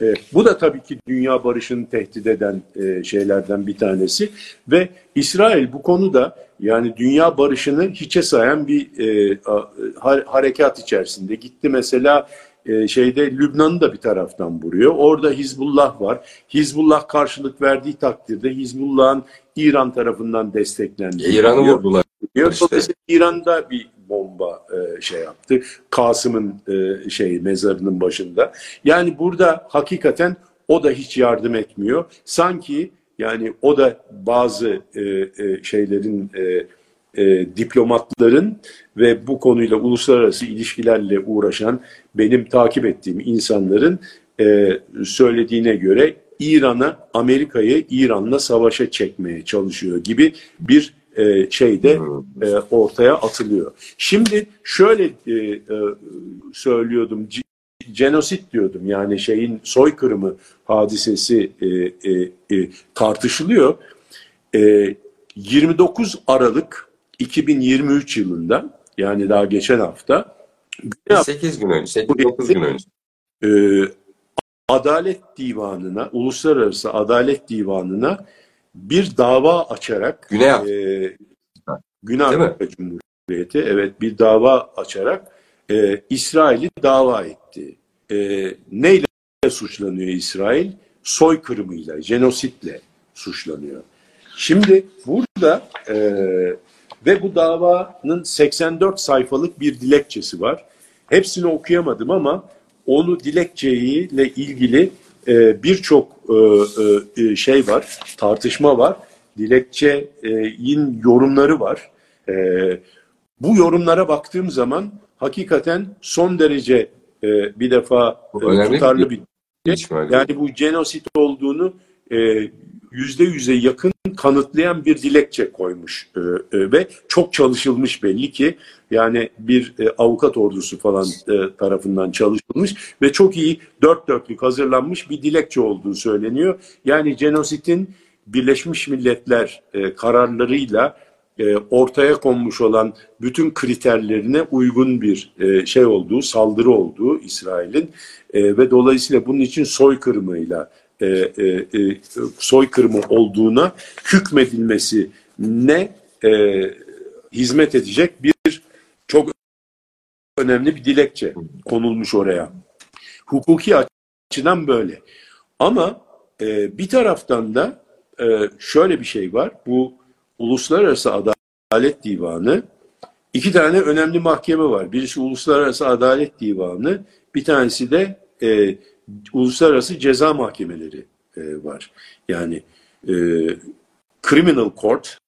e, bu da tabii ki dünya barışını tehdit eden e, şeylerden bir tanesi ve İsrail bu konuda yani dünya barışını hiçe sayan bir e, a, harekat içerisinde gitti mesela e, şeyde Lübnan'ı da bir taraftan vuruyor. Orada Hizbullah var. Hizbullah karşılık verdiği takdirde Hizbullah'ın İran tarafından desteklendiği. İran'ı vurdular. Işte. Dolayısıyla İran'da bir bomba e, şey yaptı. Kasım'ın e, şey mezarının başında. Yani burada hakikaten o da hiç yardım etmiyor. Sanki yani o da bazı e, e, şeylerin e, e, diplomatların ve bu konuyla uluslararası ilişkilerle uğraşan benim takip ettiğim insanların e, söylediğine göre İran'a Amerika'yı İran'la savaşa çekmeye çalışıyor gibi bir e, şey de e, ortaya atılıyor. Şimdi şöyle e, e, söylüyordum, genosit diyordum yani şeyin soykırımı hadisesi e, e, e, tartışılıyor. E, 29 Aralık 2023 yılında yani daha geçen hafta 8 gün önce, 8-9 gün önce. E, Adalet Divanı'na, Uluslararası Adalet Divanı'na bir dava açarak Güney Afrika. e, Güney Afrika Cumhuriyeti evet bir dava açarak e, İsrail'i dava etti. E, neyle suçlanıyor İsrail? Soykırımıyla, jenositle suçlanıyor. Şimdi burada e, ve bu davanın 84 sayfalık bir dilekçesi var. Hepsini okuyamadım ama onu dilekçeyle ilgili e, birçok e, e, şey var, tartışma var. Dilekçenin yorumları var. E, bu yorumlara baktığım zaman hakikaten son derece e, bir defa e, tutarlı bir yani bu genosit olduğunu e, yüzde yüze yakın kanıtlayan bir dilekçe koymuş e, e, ve çok çalışılmış belli ki yani bir e, avukat ordusu falan tarafından çalışılmış ve çok iyi dört dörtlük hazırlanmış bir dilekçe olduğu söyleniyor. Yani genositin Birleşmiş Milletler e, kararlarıyla ortaya konmuş olan bütün kriterlerine uygun bir şey olduğu, saldırı olduğu İsrail'in ve dolayısıyla bunun için soykırımıyla e, e, e, soykırımı olduğuna hükmedilmesi ne e, hizmet edecek bir çok önemli bir dilekçe konulmuş oraya. Hukuki açıdan böyle. Ama e, bir taraftan da e, şöyle bir şey var. Bu Uluslararası Adalet Divanı iki tane önemli mahkeme var. Birisi Uluslararası Adalet Divanı, bir tanesi de e, uluslararası ceza mahkemeleri e, var. Yani e, Criminal Court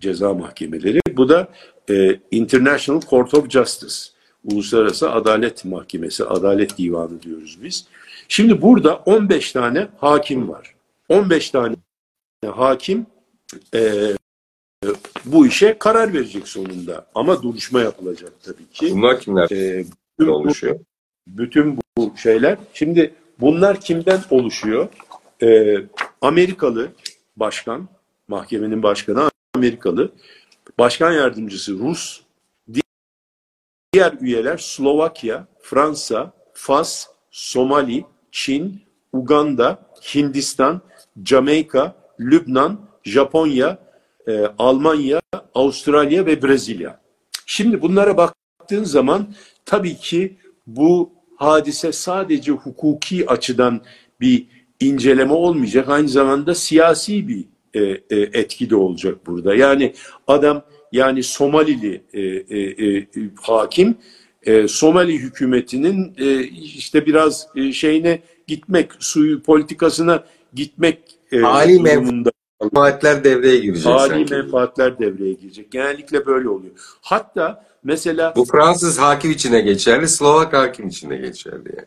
ceza mahkemeleri. Bu da e, International Court of Justice. Uluslararası Adalet Mahkemesi, Adalet Divanı diyoruz biz. Şimdi burada 15 tane hakim var. 15 tane hakim e, bu işe karar verecek sonunda. Ama duruşma yapılacak tabii ki. Bunlar kimler e, oluşuyor? Bütün bu şeyler. Şimdi bunlar kimden oluşuyor? E, Amerikalı başkan, mahkemenin başkanı Amerikalı. Başkan yardımcısı Rus. Diğer üyeler Slovakya, Fransa, Fas, Somali, Çin, Uganda, Hindistan, Jamaika, Lübnan, Japonya, e, Almanya, Avustralya ve Brezilya. Şimdi bunlara baktığın zaman tabii ki bu hadise sadece hukuki açıdan bir inceleme olmayacak. Aynı zamanda siyasi bir e, e, etki de olacak burada. Yani adam yani Somalili e, e, e, hakim e, Somali hükümetinin e, işte biraz e, şeyine gitmek, suyu politikasına gitmek e, Ali durumunda. Menfaatler devreye girecek Ali sanki. menfaatler devreye girecek. Genellikle böyle oluyor. Hatta mesela... Bu Fransız hakim içine geçerli, Slovak hakim içine geçerli. Yani.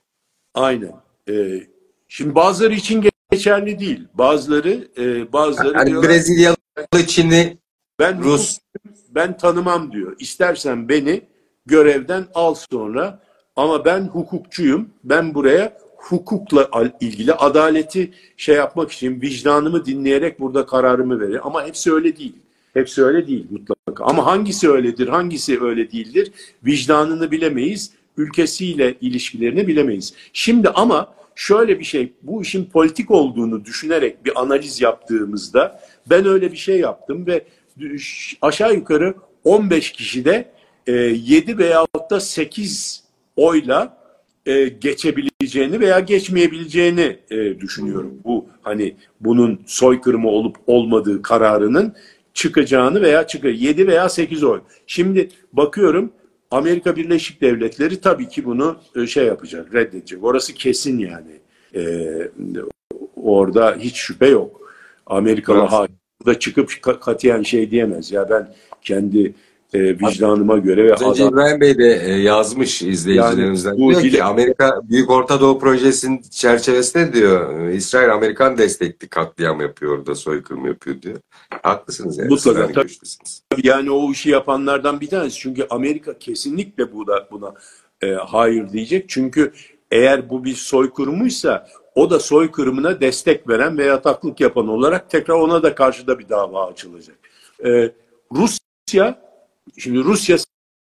Aynen. Ee, şimdi bazıları için geçerli değil. Bazıları e, bazıları yani diyorlar, Brezilyalı, Çinli, ben Rus. Ben tanımam diyor. İstersen beni görevden al sonra ama ben hukukçuyum. Ben buraya hukukla ilgili adaleti şey yapmak için vicdanımı dinleyerek burada kararımı verir. Ama hepsi öyle değil. Hepsi öyle değil mutlaka. Ama hangisi öyledir, hangisi öyle değildir? Vicdanını bilemeyiz, ülkesiyle ilişkilerini bilemeyiz. Şimdi ama şöyle bir şey, bu işin politik olduğunu düşünerek bir analiz yaptığımızda ben öyle bir şey yaptım ve aşağı yukarı 15 kişide 7 e, veyahut da 8 oyla e, geçebileceğini veya geçmeyebileceğini e, düşünüyorum. Bu hani bunun soykırımı olup olmadığı kararının çıkacağını veya çıkıyor. 7 veya 8 oy. Şimdi bakıyorum Amerika Birleşik Devletleri tabii ki bunu e, şey yapacak, reddedecek. Orası kesin yani. Ee, orada hiç şüphe yok. Amerikalı Evet. hakim da çıkıp ka- katiyen şey diyemez. Ya ben kendi e, vicdanıma göre ve önce adam, İbrahim Bey de e, yazmış izleyicilerimizden. Yani bu diyor ki Amerika Büyük Orta Doğu Projesi'nin çerçevesinde diyor e, İsrail Amerikan destekli katliam yapıyor orada soykırım yapıyor diyor. Haklısınız yani. Mutlaka, tabii. yani o işi yapanlardan bir tanesi. Çünkü Amerika kesinlikle buna, buna e, hayır diyecek. Çünkü eğer bu bir soykırımıysa o da soykırımına destek veren veya taklık yapan olarak tekrar ona da karşıda bir dava açılacak. E, Rusya, şimdi Rusya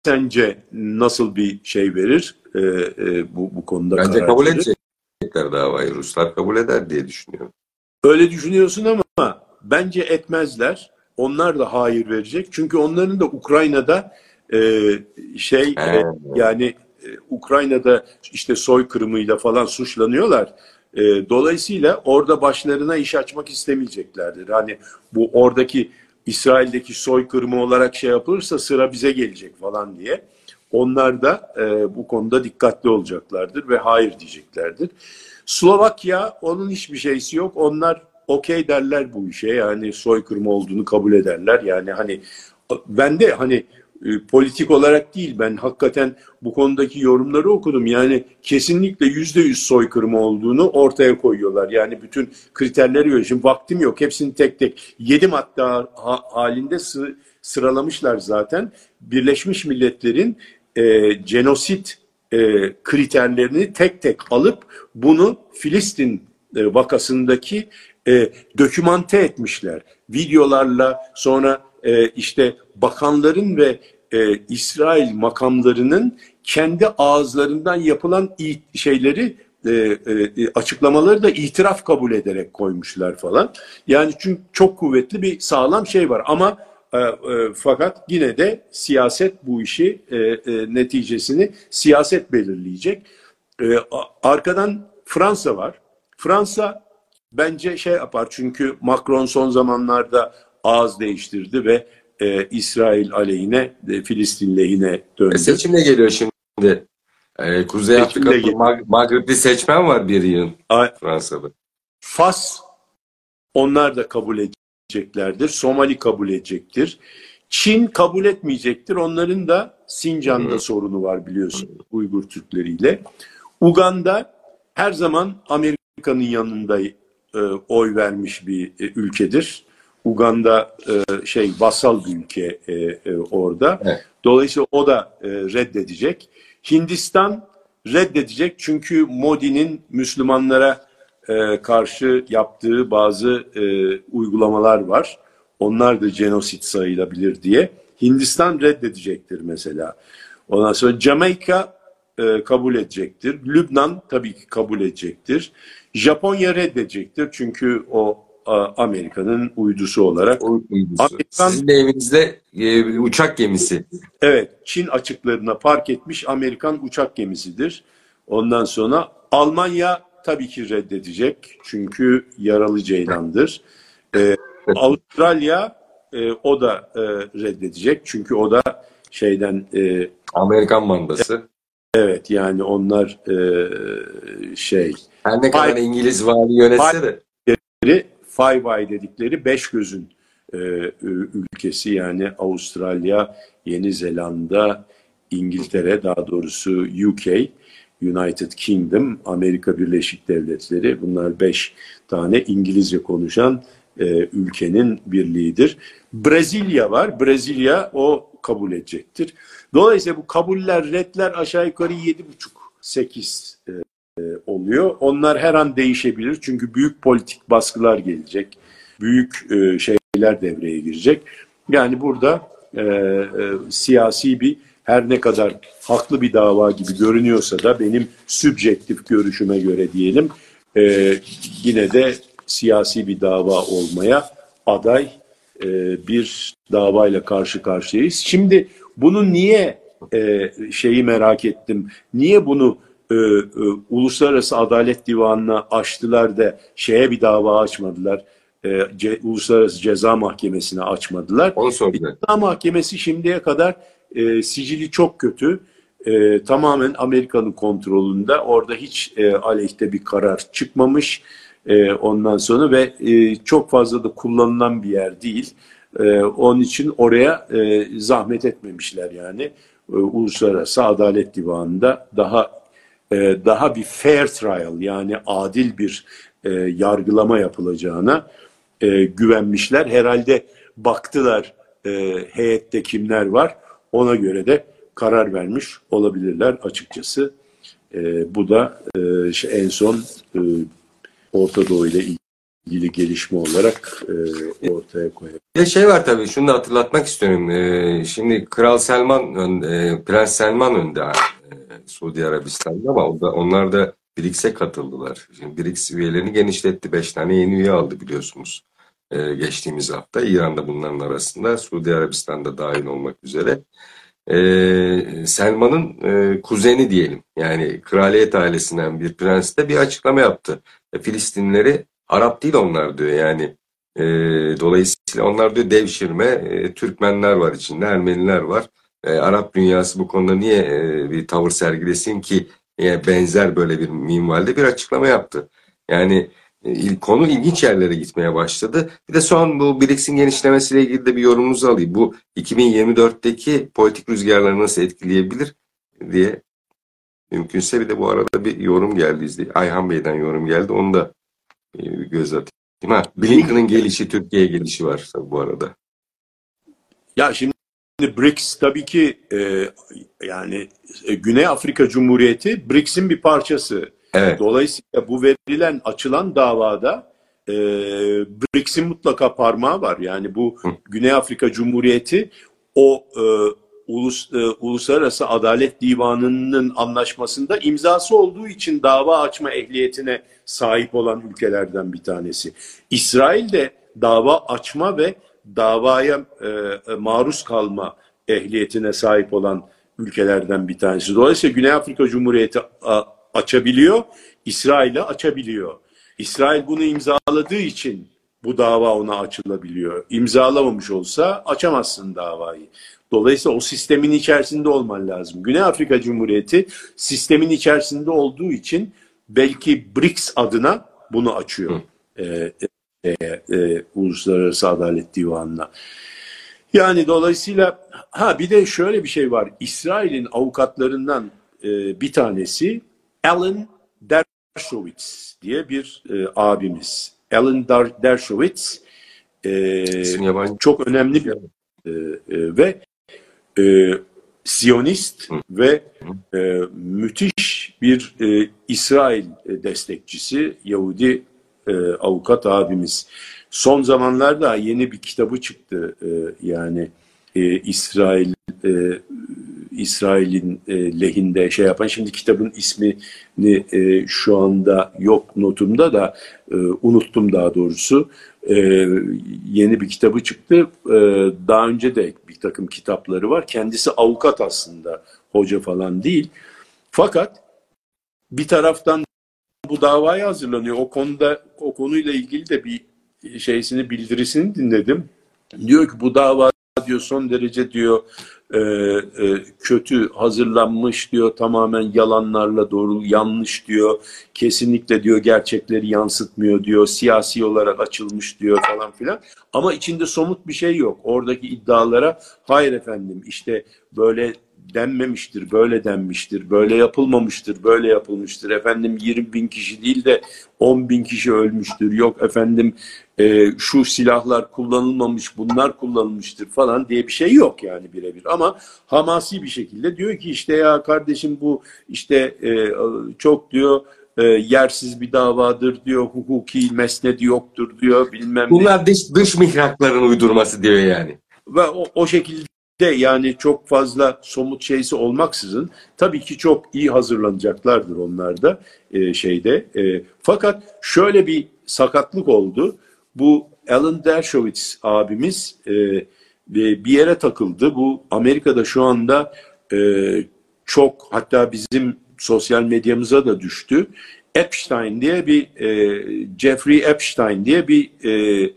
sence nasıl bir şey verir e, e, bu, bu konuda Bence karar kabul verir? edecekler davayı. Ruslar kabul eder diye düşünüyorum. Öyle düşünüyorsun ama bence etmezler. Onlar da hayır verecek. Çünkü onların da Ukrayna'da e, şey He. e, yani e, Ukrayna'da işte soykırımıyla falan suçlanıyorlar. E, dolayısıyla orada başlarına iş açmak istemeyeceklerdir. Hani bu oradaki İsrail'deki soykırımı olarak şey yapılırsa sıra bize gelecek falan diye. Onlar da e, bu konuda dikkatli olacaklardır ve hayır diyeceklerdir. Slovakya onun hiçbir şeysi yok. Onlar okey derler bu işe. Yani soykırım olduğunu kabul ederler. Yani hani ben de hani e, politik olarak değil ben hakikaten bu konudaki yorumları okudum. Yani kesinlikle yüzde yüz soykırım olduğunu ortaya koyuyorlar. Yani bütün kriterleri göre. Şimdi vaktim yok. Hepsini tek tek yedi madde ha- halinde sı- sıralamışlar zaten. Birleşmiş Milletler'in e, genosit e, kriterlerini tek tek alıp bunu Filistin e, vakasındaki e, dokümante etmişler. Videolarla sonra e, işte bakanların ve e, İsrail makamlarının kendi ağızlarından yapılan şeyleri e, e, açıklamaları da itiraf kabul ederek koymuşlar falan. Yani çünkü çok kuvvetli bir sağlam şey var ama e, e, fakat yine de siyaset bu işi e, e, neticesini siyaset belirleyecek. E, arkadan Fransa var. Fransa bence şey yapar çünkü Macron son zamanlarda ağız değiştirdi ve e, İsrail aleyhine, e, Filistin lehine döndü. E, seçim de geliyor şimdi. E, Kuzey Afrika'da. Mag- Maghribli seçmen var bir yıl Fransa'da. Fas onlar da kabul edeceklerdir. Somali kabul edecektir. Çin kabul etmeyecektir. Onların da Sincan'da Hı. sorunu var biliyorsun Uygur Türkleriyle. Uganda her zaman Amerika'nın yanında e, oy vermiş bir e, ülkedir. Uganda e, şey vassal bir ülke e, e, orada. Evet. Dolayısıyla o da e, reddedecek. Hindistan reddedecek çünkü Modi'nin Müslümanlara e, karşı yaptığı bazı e, uygulamalar var. Onlar da genosit sayılabilir diye. Hindistan reddedecektir mesela. Ondan sonra Jamaika e, kabul edecektir. Lübnan tabii ki kabul edecektir. Japonya reddedecektir çünkü o Amerika'nın uydusu olarak. Uydusu. Amerikan- Sizin de evinizde e, uçak gemisi. Evet, Çin açıklarına park etmiş Amerikan uçak gemisidir. Ondan sonra Almanya tabii ki reddedecek çünkü yaralı ceylandır. Ee, Avustralya e, o da e, reddedecek çünkü o da şeyden e, Amerikan mandası. evet yani onlar e, şey Her ne kadar Hayır. İngiliz vali yönetse de. Five Eye dedikleri beş gözün e, ülkesi yani Avustralya, Yeni Zelanda, İngiltere daha doğrusu UK, United Kingdom, Amerika Birleşik Devletleri bunlar beş tane İngilizce konuşan e, ülkenin birliğidir. Brezilya var. Brezilya o kabul edecektir. Dolayısıyla bu kabuller, redler aşağı yukarı yedi buçuk, sekiz e, oluyor. Onlar her an değişebilir çünkü büyük politik baskılar gelecek. Büyük e, şeyler devreye girecek. Yani burada e, e, siyasi bir her ne kadar haklı bir dava gibi görünüyorsa da benim sübjektif görüşüme göre diyelim e, yine de siyasi bir dava olmaya aday e, bir davayla karşı karşıyayız. Şimdi bunu niye e, şeyi merak ettim. Niye bunu e, e, Uluslararası Adalet Divanı'na açtılar da şeye bir dava açmadılar. e, Ce, Uluslararası Ceza Mahkemesi'ne açmadılar. Onu sordular. Ceza Mahkemesi şimdiye kadar e, sicili çok kötü. E, tamamen Amerika'nın kontrolünde. Orada hiç e, aleyhte bir karar çıkmamış. E, ondan sonra ve e, çok fazla da kullanılan bir yer değil. E, onun için oraya e, zahmet etmemişler yani. E, Uluslararası Adalet Divanı'nda daha e, daha bir fair trial yani adil bir e, yargılama yapılacağına e, güvenmişler. Herhalde baktılar e, heyette kimler var ona göre de karar vermiş olabilirler açıkçası. E, bu da e, şey, en son e, Orta Doğu ile ilgili gelişme olarak e, ortaya koyuyor. Bir şey var tabii, şunu da hatırlatmak istiyorum. Ee, şimdi Kral Selman, e, Prens Selman önde e, Suudi Arabistan'da ama o da, onlar da BRICS'e katıldılar. Şimdi BRICS üyelerini genişletti. Beş tane yeni üye aldı biliyorsunuz. Ee, geçtiğimiz hafta İran'da bunların arasında, Suudi Arabistan'da dahil olmak üzere. Ee, Selman'ın e, kuzeni diyelim. Yani kraliyet ailesinden bir prens de bir açıklama yaptı. E, Filistinlileri Arap değil onlar diyor yani. E, dolayısıyla onlar diyor devşirme e, Türkmenler var içinde, Ermeniler var. E, Arap dünyası bu konuda niye e, bir tavır sergilesin ki e, benzer böyle bir minvalde bir açıklama yaptı. Yani e, konu ilginç yerlere gitmeye başladı. Bir de son bu BRICS'in genişlemesiyle ilgili de bir yorumunuzu alayım. Bu 2024'teki politik rüzgarları nasıl etkileyebilir diye mümkünse bir de bu arada bir yorum geldi. izley- Ayhan Bey'den yorum geldi. Onu da e, göz atayım. Ha, Blinken'ın gelişi, Türkiye'ye gelişi var bu arada. Ya şimdi BRICS tabii ki e, yani e, Güney Afrika Cumhuriyeti BRICS'in bir parçası. Evet. Dolayısıyla bu verilen açılan davada e, BRICS'in mutlaka parmağı var. Yani bu Hı. Güney Afrika Cumhuriyeti o e, ulus, e, Uluslararası Adalet Divanı'nın anlaşmasında imzası olduğu için dava açma ehliyetine sahip olan ülkelerden bir tanesi. İsrail de dava açma ve davaya e, e, maruz kalma ehliyetine sahip olan ülkelerden bir tanesi. Dolayısıyla Güney Afrika Cumhuriyeti a, açabiliyor, İsrail'e açabiliyor. İsrail bunu imzaladığı için bu dava ona açılabiliyor. İmzalamamış olsa açamazsın davayı. Dolayısıyla o sistemin içerisinde olman lazım. Güney Afrika Cumhuriyeti sistemin içerisinde olduğu için belki BRICS adına bunu açıyor. Ee, e, e, Uluslararası Adalet Divanı'na. Yani dolayısıyla ha bir de şöyle bir şey var. İsrail'in avukatlarından e, bir tanesi Alan Dershowitz diye bir e, abimiz. Alan Dar- Dershowitz e, çok önemli bir e, e, ve e, Siyonist ve e, müthiş bir e, İsrail destekçisi Yahudi e, avukat abimiz. Son zamanlarda yeni bir kitabı çıktı e, yani e, İsrail e, İsrail'in e, lehinde şey yapan. Şimdi kitabın ismini e, şu anda yok notumda da e, unuttum daha doğrusu. E, yeni bir kitabı çıktı. E, daha önce de bir takım kitapları var. Kendisi avukat aslında, hoca falan değil. Fakat bir taraftan bu davaya hazırlanıyor. O konuda o konuyla ilgili de bir şeysini bildirisini dinledim. Diyor ki bu dava diyor son derece diyor e, e, kötü hazırlanmış diyor tamamen yalanlarla doğru yanlış diyor kesinlikle diyor gerçekleri yansıtmıyor diyor siyasi olarak açılmış diyor falan filan ama içinde somut bir şey yok oradaki iddialara hayır efendim işte böyle denmemiştir, böyle denmiştir, böyle yapılmamıştır, böyle yapılmıştır. Efendim 20 bin kişi değil de 10 bin kişi ölmüştür. Yok efendim e, şu silahlar kullanılmamış, bunlar kullanılmıştır falan diye bir şey yok yani birebir. Ama hamasi bir şekilde diyor ki işte ya kardeşim bu işte e, çok diyor e, yersiz bir davadır diyor, hukuki mesnedi yoktur diyor bilmem ne. Bunlar dış, dış mihrakların uydurması diyor yani. Ve o, o şekilde yani çok fazla somut şeysi olmaksızın tabii ki çok iyi hazırlanacaklardır onlar da e, şeyde. E, fakat şöyle bir sakatlık oldu. Bu Alan Dershowitz abimiz e, bir yere takıldı. Bu Amerika'da şu anda e, çok hatta bizim sosyal medyamıza da düştü. Epstein diye bir e, Jeffrey Epstein diye bir e,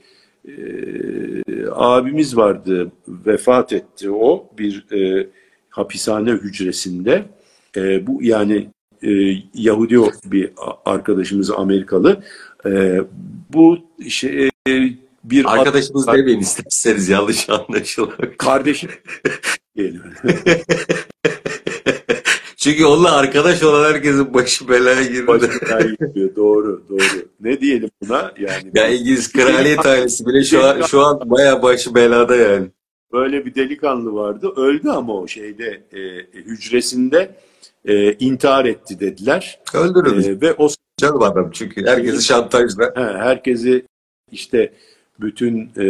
e, abimiz vardı. Vefat etti o bir e, hapishane hücresinde. E, bu yani e, Yahudi bir arkadaşımız Amerikalı. E, bu şey, e, bir arkadaşımız ad, demeyin isterseniz yanlış anlaşılır. Kardeşim diyelim. Çünkü onunla arkadaş olan herkesin başı belaya girdi. Başı belaya giriyor. Doğru, doğru. Ne diyelim buna? Yani ya İngiliz kraliyet ailesi bile şu an şu an bayağı başı belada yani. Böyle bir delikanlı vardı. Öldü ama o şeyde e, hücresinde e, intihar etti dediler. Öldürüldü. E, ve o canım adam çünkü herkesi şantajla. He, herkesi işte bütün e,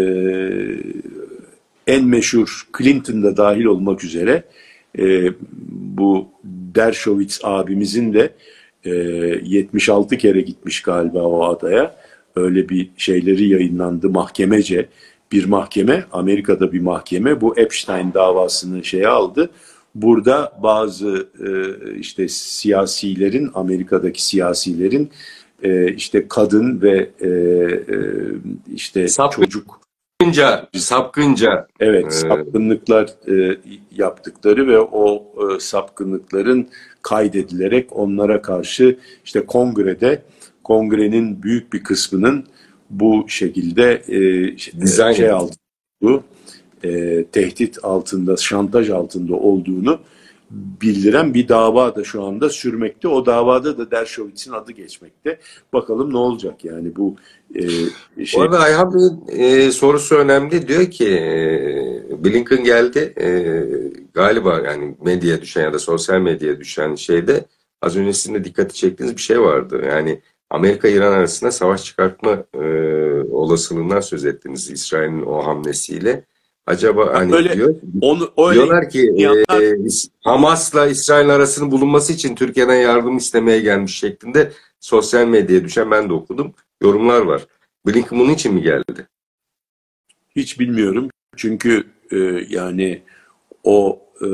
en meşhur Clinton'da dahil olmak üzere e, bu Dershowitz abimizin de e, 76 kere gitmiş galiba o adaya. Öyle bir şeyleri yayınlandı mahkemece. Bir mahkeme, Amerika'da bir mahkeme bu Epstein davasını şeye aldı. Burada bazı e, işte siyasilerin, Amerika'daki siyasilerin e, işte kadın ve e, e, işte Sapkın, çocuk sapkınca sapkınca evet e, sapkınlıklar e, yaptıkları ve o e, sapkınlıkların kaydedilerek onlara karşı işte kongrede kongrenin büyük bir kısmının bu şekilde e, şey aldı e, tehdit altında, şantaj altında olduğunu bildiren bir dava da şu anda sürmekte. O davada da Dershowitz'in adı geçmekte. Bakalım ne olacak yani bu e, şey. Bu arada Ayhan Bey'in e, sorusu önemli. Diyor ki e, Blinken geldi e, galiba yani medyaya düşen ya da sosyal medyaya düşen şeyde az önce sizin de dikkati çektiğiniz bir şey vardı. Yani Amerika-İran arasında savaş çıkartma e, olasılığından söz ettiniz İsrail'in o hamlesiyle. Acaba hani Öyle, diyor, onu, öyle diyorlar ki yanlar... e, Hamas'la İsrail arasının bulunması için Türkiye'den yardım istemeye gelmiş şeklinde sosyal medyaya düşen ben de okudum. Yorumlar var. Blinken bunun için mi geldi? Hiç bilmiyorum. Çünkü e, yani o e,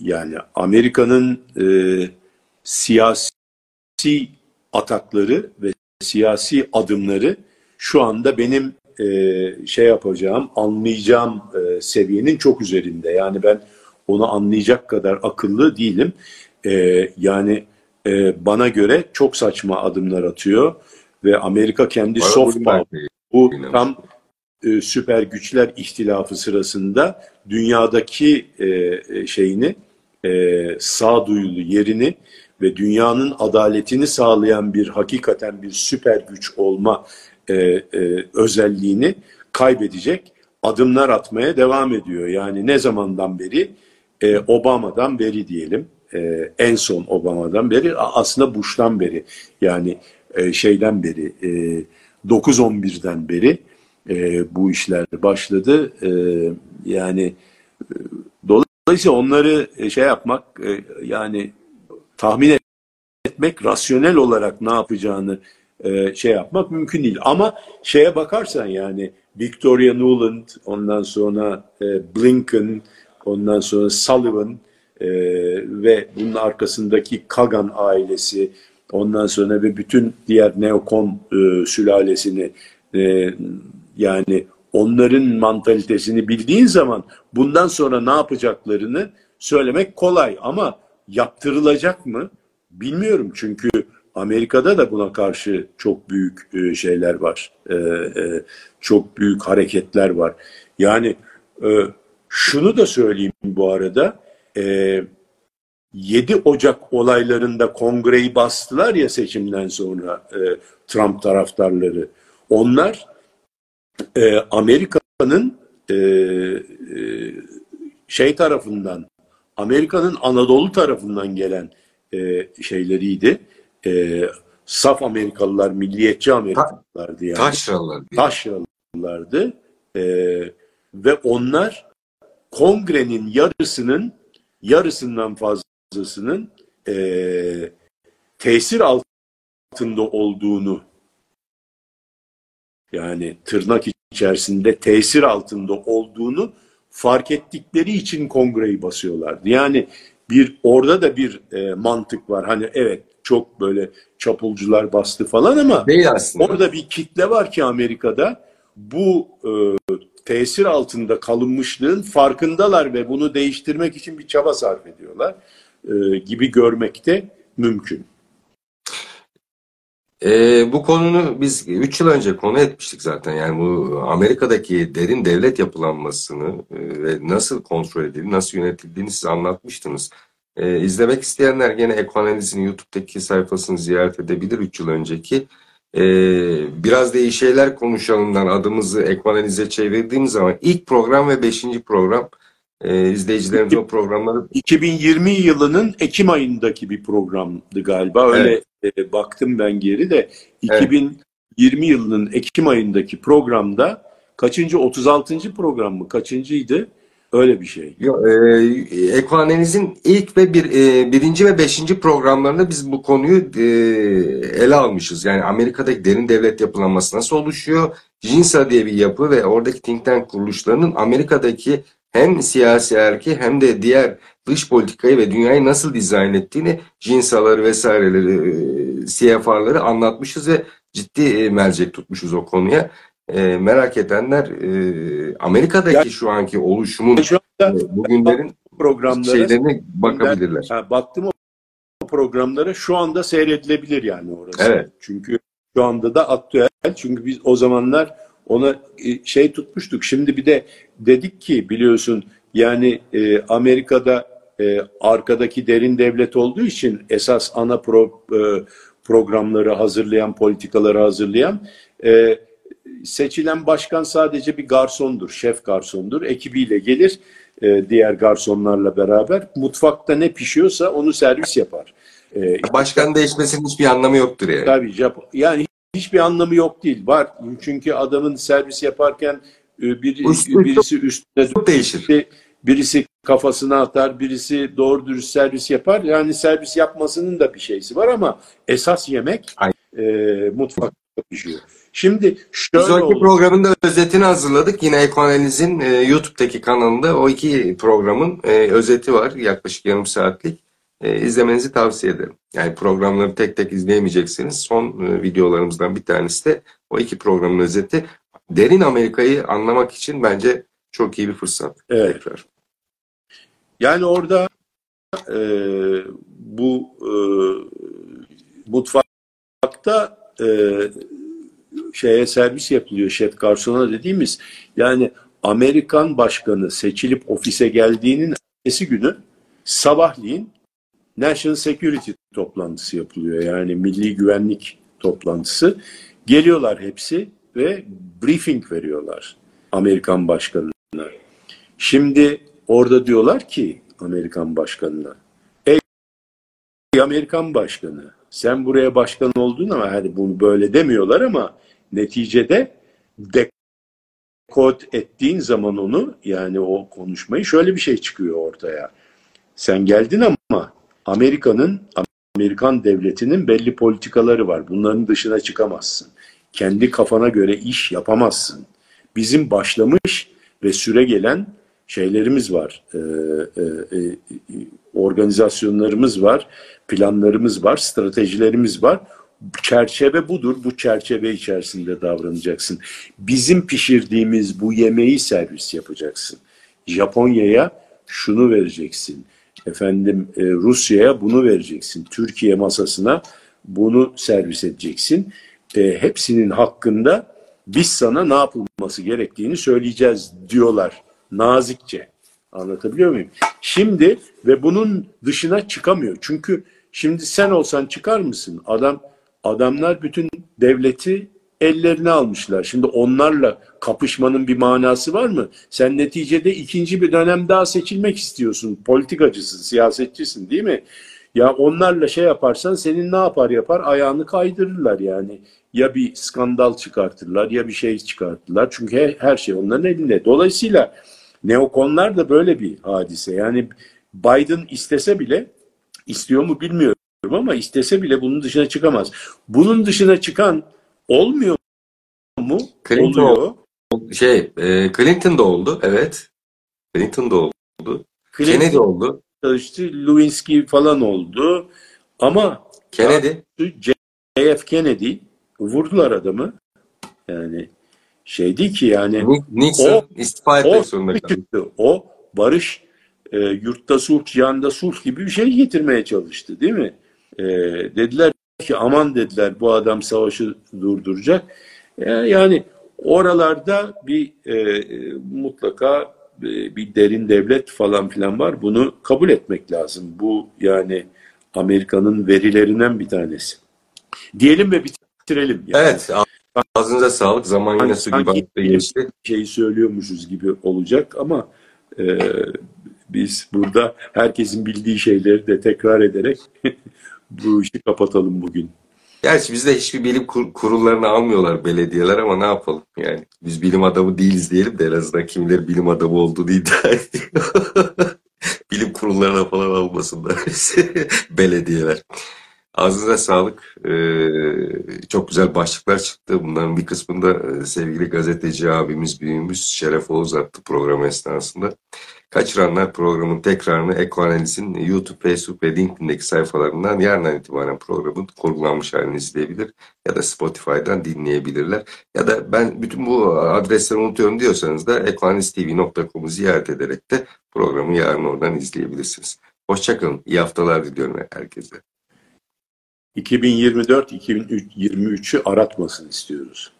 yani Amerika'nın e, siyasi atakları ve siyasi adımları şu anda benim e, şey yapacağım, anlayacağım e, seviyenin çok üzerinde. Yani ben onu anlayacak kadar akıllı değilim. E, yani e, bana göre çok saçma adımlar atıyor ve Amerika kendi Bana soft power, bu tam e, süper güçler ihtilafı sırasında dünyadaki e, e, şeyini e, sağduyulu yerini ve dünyanın adaletini sağlayan bir hakikaten bir süper güç olma e, e, özelliğini kaybedecek adımlar atmaya devam ediyor. Yani ne zamandan beri? E, Obama'dan beri diyelim. E, en son Obama'dan beri aslında Bush'tan beri yani e, şeyden beri e, 9-11'den beri e, bu işler başladı. E, yani e, dolayısıyla onları e, şey yapmak e, yani tahmin etmek rasyonel olarak ne yapacağını e, şey yapmak mümkün değil. Ama şeye bakarsan yani Victoria Nuland, ondan sonra e, Blinken, ondan sonra Sullivan e, ve bunun arkasındaki Kagan ailesi, ondan sonra ve bütün diğer neokon e, sülalesini yani onların mantalitesini bildiğin zaman bundan sonra ne yapacaklarını söylemek kolay. Ama yaptırılacak mı? Bilmiyorum. Çünkü Amerika'da da buna karşı çok büyük e, şeyler var. E, e, çok büyük hareketler var. Yani şunu da söyleyeyim bu arada. 7 Ocak olaylarında kongreyi bastılar ya seçimden sonra Trump taraftarları. Onlar Amerika'nın şey tarafından, Amerika'nın Anadolu tarafından gelen şeyleriydi e, saf Amerikalılar, milliyetçi Amerikalılardı yani. Taşralılar. Taşralılardı. E, ve onlar kongrenin yarısının yarısından fazlasının e, tesir altında olduğunu yani tırnak içerisinde tesir altında olduğunu fark ettikleri için kongreyi basıyorlardı. Yani bir orada da bir e, mantık var. Hani evet çok böyle çapulcular bastı falan ama Değil aslında. orada bir kitle var ki Amerika'da bu e, tesir altında kalınmışlığın farkındalar ve bunu değiştirmek için bir çaba sarf ediyorlar e, gibi görmek de mümkün. Ee, bu konunu biz 3 yıl önce konu etmiştik zaten. Yani bu Amerika'daki derin devlet yapılanmasını e, ve nasıl kontrol edildiğini, nasıl yönetildiğini siz anlatmıştınız. Ee, izlemek isteyenler gene Ekoanaliz'in YouTube'daki sayfasını ziyaret edebilir 3 yıl önceki. Ee, biraz da iyi şeyler konuşalımdan adımızı Ekoanaliz'e çevirdiğimiz zaman ilk program ve 5. program e, izleyicilerimiz o programları 2020 yılının Ekim ayındaki bir programdı galiba. Öyle e, baktım ben geri de 2020 yılının Ekim ayındaki programda kaçıncı 36. program mı kaçıncıydı? Öyle bir şey. Yo, e, Ekoanaliz'in ilk ve bir, e, birinci ve beşinci programlarında biz bu konuyu e, ele almışız. Yani Amerika'daki derin devlet yapılanması nasıl oluşuyor? JINSA diye bir yapı ve oradaki think tank kuruluşlarının Amerika'daki hem siyasi erki hem de diğer dış politikayı ve dünyayı nasıl dizayn ettiğini JINSA'ları vesaireleri, e, CFR'ları anlatmışız ve ciddi e, mercek tutmuşuz o konuya. E, merak edenler e, Amerika'daki Yani- şu anki oluşumun Şu anda e, bugünlerin programlara şeylerine bakabilirler. Ha, baktım o programlara şu anda seyredilebilir yani orası. Evet. Çünkü şu anda da aktüel. Çünkü biz o zamanlar ona e, şey tutmuştuk. Şimdi bir de dedik ki biliyorsun yani e, Amerika'da e, arkadaki derin devlet olduğu için esas ana pro, e, programları hazırlayan, politikaları hazırlayan e, seçilen başkan sadece bir garsondur, şef garsondur. Ekibiyle gelir e, diğer garsonlarla beraber. Mutfakta ne pişiyorsa onu servis yapar. E, Başkan değişmesinin hiçbir anlamı yoktur yani. Tabii Japon. Yani hiçbir anlamı yok değil. Var. Çünkü adamın servis yaparken e, bir, Üst- birisi üstüne değişir. birisi, birisi kafasına atar, birisi doğru dürüst servis yapar. Yani servis yapmasının da bir şeysi var ama esas yemek Aynen. e, mutfakta pişiyor. Şimdi şöyle sonraki oldu. programın da özetini hazırladık. Yine Ekoanaliz'in e, YouTube'daki kanalında o iki programın e, özeti var. Yaklaşık yarım saatlik. E, izlemenizi tavsiye ederim. Yani programları tek tek izleyemeyeceksiniz. Son e, videolarımızdan bir tanesi de o iki programın özeti. Derin Amerika'yı anlamak için bence çok iyi bir fırsat. Evet. Tekrar. Yani orada e, bu e, mutfakta e, şeye servis yapılıyor şef garsona dediğimiz yani Amerikan başkanı seçilip ofise geldiğinin ertesi günü sabahleyin National Security toplantısı yapılıyor. Yani milli güvenlik toplantısı. Geliyorlar hepsi ve briefing veriyorlar Amerikan başkanına. Şimdi orada diyorlar ki Amerikan başkanına ey Amerikan başkanı sen buraya başkan oldun ama hadi bunu böyle demiyorlar ama neticede dekod ettiğin zaman onu yani o konuşmayı şöyle bir şey çıkıyor ortaya. Sen geldin ama Amerika'nın Amerikan devletinin belli politikaları var. Bunların dışına çıkamazsın. Kendi kafana göre iş yapamazsın. Bizim başlamış ve süre gelen şeylerimiz var. Ee, e, e, organizasyonlarımız var, planlarımız var, stratejilerimiz var. Çerçeve budur. Bu çerçeve içerisinde davranacaksın. Bizim pişirdiğimiz bu yemeği servis yapacaksın. Japonya'ya şunu vereceksin. Efendim e, Rusya'ya bunu vereceksin. Türkiye masasına bunu servis edeceksin. E, hepsinin hakkında biz sana ne yapılması gerektiğini söyleyeceğiz diyorlar nazikçe. Anlatabiliyor muyum? Şimdi ve bunun dışına çıkamıyor. Çünkü şimdi sen olsan çıkar mısın? Adam adamlar bütün devleti ellerine almışlar. Şimdi onlarla kapışmanın bir manası var mı? Sen neticede ikinci bir dönem daha seçilmek istiyorsun. Politikacısın, siyasetçisin değil mi? Ya onlarla şey yaparsan senin ne yapar yapar ayağını kaydırırlar yani. Ya bir skandal çıkartırlar ya bir şey çıkartırlar. Çünkü her, şey onların elinde. Dolayısıyla neokonlar da böyle bir hadise. Yani Biden istese bile istiyor mu bilmiyorum ama istese bile bunun dışına çıkamaz. Bunun dışına çıkan olmuyor mu? Clinton Oluyor. Şey, e, Clinton da oldu. Evet. Clinton da oldu. Clinton- Kennedy oldu. çalıştı. Lewinsky falan oldu. Ama Kennedy. JF Kennedy vurdular adamı. Yani şey değil ki yani Ni- Nixon O- istifa etmek o zorunda kaldı. O barış e, yurtta sulh, cihanda sulh gibi bir şey getirmeye çalıştı değil mi? E, dediler ki aman dediler bu adam savaşı durduracak. E, yani oralarda bir e, mutlaka e, bir derin devlet falan filan var. Bunu kabul etmek lazım. Bu yani Amerika'nın verilerinden bir tanesi. Diyelim ve bitirelim. Yani Evet. Ağzınıza sağlık. Zaman yine su gibi geçti. şeyi söylüyormuşuz gibi olacak ama e, biz burada herkesin bildiği şeyleri de tekrar ederek bu işi kapatalım bugün. Gerçi bizde hiçbir bilim kur- kurullarını almıyorlar belediyeler ama ne yapalım yani. Biz bilim adamı değiliz diyelim de en azından kimileri bilim adamı olduğunu iddia ediyor. bilim kurullarına falan almasınlar belediyeler. Ağzınıza sağlık. Ee, çok güzel başlıklar çıktı. Bunların bir kısmında e, sevgili gazeteci abimiz, büyüğümüz Şeref Oğuz attı program esnasında. Kaçıranlar programın tekrarını Ekoanaliz'in YouTube, Facebook ve LinkedIn'deki sayfalarından yarından itibaren programın kurgulanmış halini izleyebilir ya da Spotify'dan dinleyebilirler. Ya da ben bütün bu adresleri unutuyorum diyorsanız da ekoanaliztv.com'u ziyaret ederek de programı yarın oradan izleyebilirsiniz. Hoşçakalın. İyi haftalar diliyorum herkese. 2024-2023'ü aratmasın istiyoruz.